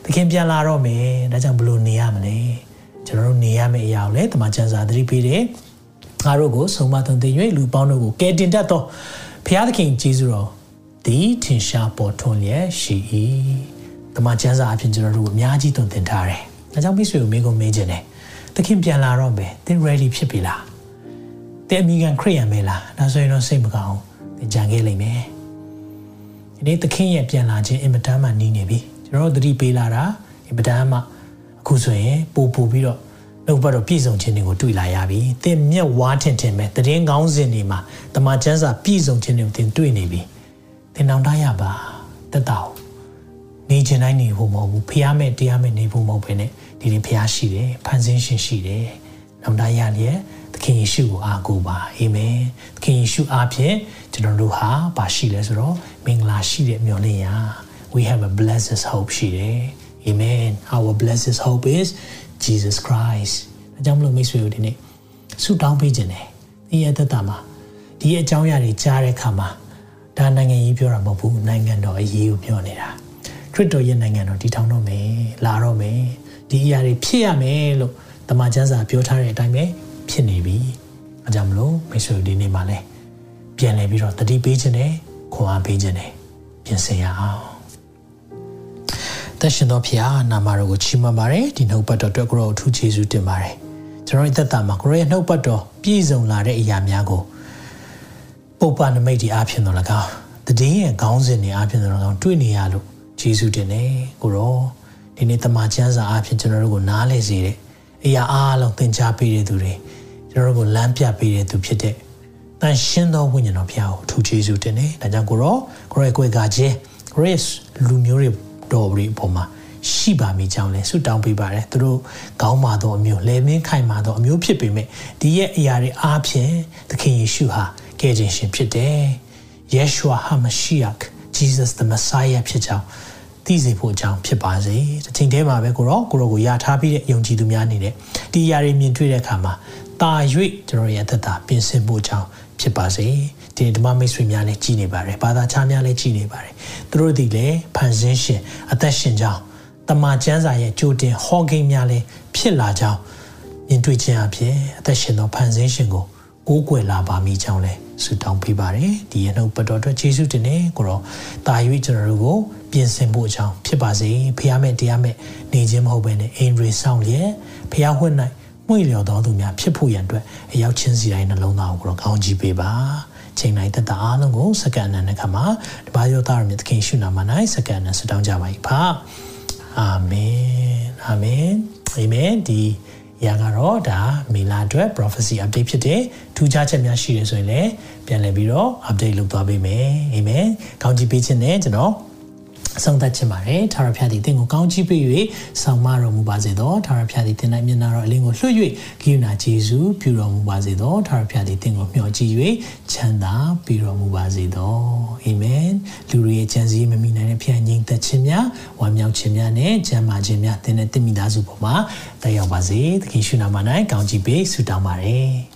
Speaker 2: သခင်ပြန်လာတော့မယ်ဒါကြောင့်ဘယ်လိုနေရမလဲ ကျွန်တော်တို့နေရမယ့်အရာကိုလည်းတမန်ကျန်စာသတိပေးတယ်ငါတို့ကိုဆုံးမသွန်သင်၍လူပေါင်းတို့ကိုကယ်တင်တတ်သောဘုရားသခင်ကျေးဇူးတော်ဒီထင်ရှားပေါ်ထွန်းလျက်ရှိ၏တမန်ကျန်စာအဖြစ်ကျွန်တော်တို့အများကြီးသွန်သင်ထားတယ်ဒါကြောင့်မိတ်ဆွေကိုမင်းကိုမေးခြင်းတယ်သခင်ပြန်လာတော့မယ်သင် ready ဖြစ်ပြီလားတဲ့အမိကန်ခရိယန်ပဲလားဒါဆိုရင်တော့စိတ်မကောင်းသင်ကြံခဲ့လိမ့်မယ်ဒီနေ့သခင်ရဲ့ပြန်လာခြင်းအင်မတန်မှနီးနေပြီကျွန်တော်တို့သတိပေးလာတာအင်မတန်မှ အခုဆိုရင်ပို့ပို့ပြီးတော့နှုတ်ဘတ်တော့ပြည့်စုံခြင်းတွေကိုတွေ့လာရပြီ။သင်မျက်ဝါးထင်ထင်ပဲတည်င်းကောင်းစဉ်တွေမှာတမန်ကျမ်းစာပြည့်စုံခြင်းတွေကိုသင်တွေ့နေပြီ။သင်နောင်တရပါတက်တော့နေခြင်းတိုင်းနေဖို့မဟုတ်ဘူး။ဖျားမဲ့တရားမဲ့နေဖို့မဟုတ်ဘဲနဲ့ဒီနေ့ဖျားရှိတယ်။ဖန်ဆင်းရှင်ရှိတယ်။နောင်တရလျက်သခင်ယေရှုကိုအားကိုးပါ။အာမင်။သခင်ယေရှုအားဖြင့်ကျွန်တော်တို့ဟာဘာရှိလဲဆိုတော့မင်္ဂလာရှိတဲ့မျှော်လင့်ရာ we have a blessed hope ရှိတယ်။ Amen. Our blessed hope is Jesus Christ အကြောင်းမလို့မိတ်ဆွေတို့ဒီနေ့ဆုတောင်းပေးခြင်းတယ်ဒီရဲ့သက်တာမှာဒီအကြောင်းအရာတွေကြားတဲ့အခါမှာဒါနိုင်ငံကြီးပြောတာမဟုတ်ဘူးနိုင်ငံတော်အရေးကိုပြောနေတာခရစ်တော်ရဲ့နိုင်ငံတော်တည်ထောင်တော့မယ်လာတော့မယ်ဒီအရာတွေဖြစ်ရမယ်လို့တမန်ကျမ်းစာပြောထားတဲ့အတိုင်းပဲဖြစ်နေပြီအကြောင်းမလို့မိတ်ဆွေတို့ဒီနေ့မှာလဲပြန်လဲပြီးတော့တတိပေးခြင်းနဲ့ခွန်အားပေးခြင်းနဲ့ပြင်ဆင်ရအောင် သက်ရှင်သောဖခင်နာမတော်ကိုချီးမွမ်းပါတယ်ဒီနှုတ်ပတ်တော်အတွက်ကိုရောအထူးကျေးဇူးတင်ပါတယ်ကျွန်တော်ရဲ့သက်တာမှာကိုရောရဲ့နှုတ်ပတ်တော်ပြည့်စုံလာတဲ့အရာများကိုပုပ္ပနမိတ်ဒီအားဖြင့်တော်၎င်းတည်င်းရဲ့ခေါင်းစဉ်တွေအားဖြင့်တော်၎င်းတွေ့နေရလို့ကျေးဇူးတင်တယ်ကိုရောဒီနေ့တမန်ကျမ်းစာအားဖြင့်ကျွန်တော်တို့ကိုနားလည်စေတဲ့အရာအားလုံးသင်ကြားပေးတဲ့သူတွေကျွန်တော်တို့ကိုလမ်းပြပေးတဲ့သူဖြစ်တဲ့တန်ရှင်းသောဝိညာဉ်တော်ဖခင်ကိုအထူးကျေးဇူးတင်တယ်ဒါကြောင့်ကိုရောကိုရောရဲ့ကိုယ်ကခြင်း grace လူမျိုးတွေ တော်ပြီးအပေါ်မှာရှိပါမိကြောင်းလဲဆုတောင်းပေးပါတယ်သူတို့ကောင်းပါသောအမျိုးလဲမင်းခိုင်ပါသောအမျိုးဖြစ်ပေမဲ့ဒီရဲ့အရာတွေအားဖြင့်သခင်ယေရှုဟာကယ်တင်ရှင်ဖြစ်တယ်ယေရှုဟာမရှိယက် Jesus the Messiah ဖြစ်ကြောင်းသိစေဖို့အကြောင်းဖြစ်ပါစေ။တစ်ချိန်တည်းမှာပဲကိုရောကိုရောကိုယာထားပြီးတဲ့ယုံကြည်သူများအနေနဲ့ဒီအရာတွေမြင်တွေ့တဲ့အခါမှာတာ၍ကျွန်တော်ရဲ့အသက်တာပြင်ဆင်ဖို့အကြောင်းဖြစ်ပါစေ။ ဒီဓမ္မမိတ်ဆွေများလည်းကြည်နေပါတယ်။ဘာသာခြားများလည်းကြည်နေပါတယ်။သူတို့ဒီလည်းဖန်ဆင်းရှင်အသက်ရှင်ကြောင်းတမန်ကျမ်းစာရဲ့ကြိုတင်ဟောကိန်းများလည်းဖြစ်လာကြောင်းမြင်တွေ့ခြင်းအဖြစ်အသက်ရှင်သောဖန်ဆင်းရှင်ကိုကိုးကွယ်လာပါမိကြောင်းလည်းဆုတောင်းပေးပါတယ်ဒီရနှုတ်ပတ်တော်အတွက်ယေရှုတင်နေကိုတော့တာ၍ကျွန်တော်တို့ကိုပြင်ဆင်ဖို့အကြောင်းဖြစ်ပါစေဖះမဲ့တရားမဲ့နေခြင်းမဟုတ်ဘဲနဲ့အိမ်ရီဆောင်လျက်ဖះဝှက်၌မှွေလျော်တော်သူများဖြစ်ဖို့ရန်အတွက်အရောက်ချင်းစီတိုင်းနှလုံးသားကိုတော့ကောင်းကြီးပေးပါ ချိန်တိုင်းတတအားလုံးကိုစကန်နံတဲ့ခါမှာတပါးရောသားရမြတ်သခင်ရှုနာမ၌စကန်နံဆုတောင်းကြပါ၏ဖာအာမင်အာမင်အာမင်ဒီရာကတော့ဒါမေလာအတွက် prophecy update ဖြစ်တယ်ထူးခြားချက်များရှိတယ်ဆိုရင်လည်းပြန်လည်ပြီးတော့ update လုပ်သွားပေးမယ်အာမင်ကောင်းချီးပေးခြင်းနဲ့ကျွန်တော် အဆုံးသတ်ချင်ပါတယ်ထာဝရဘုရားသည်သင်ကိုကောင်းချီးပေး၍ဆောင်မတော်မူပါစေသောထာဝရဘုရားသည်သင်၌မျက်နာတော်အလင်းကိုလွှတ်၍ဂိယူနာဂျေဇုပြုတော်မူပါစေသောထာဝရဘုရားသည်သင်ကိုမျှော်ကြည့်၍ချမ်းသာပေးတော်မူပါစေသောအာမင်လူတွေရဲ့ကြံစည်မမိနိုင်တဲ့ဘုရားငြိမ်သက်ခြင်းများဝမ်းမြောက်ခြင်းများနဲ့ကျမ်းမာခြင်းများသင်တဲ့တင့်မိသားစုပေါ်မှာတက်ရောက်ပါစေသခင်ရှုနာမ၌ကောင်းချီးပေးဆုတောင်းပါတယ်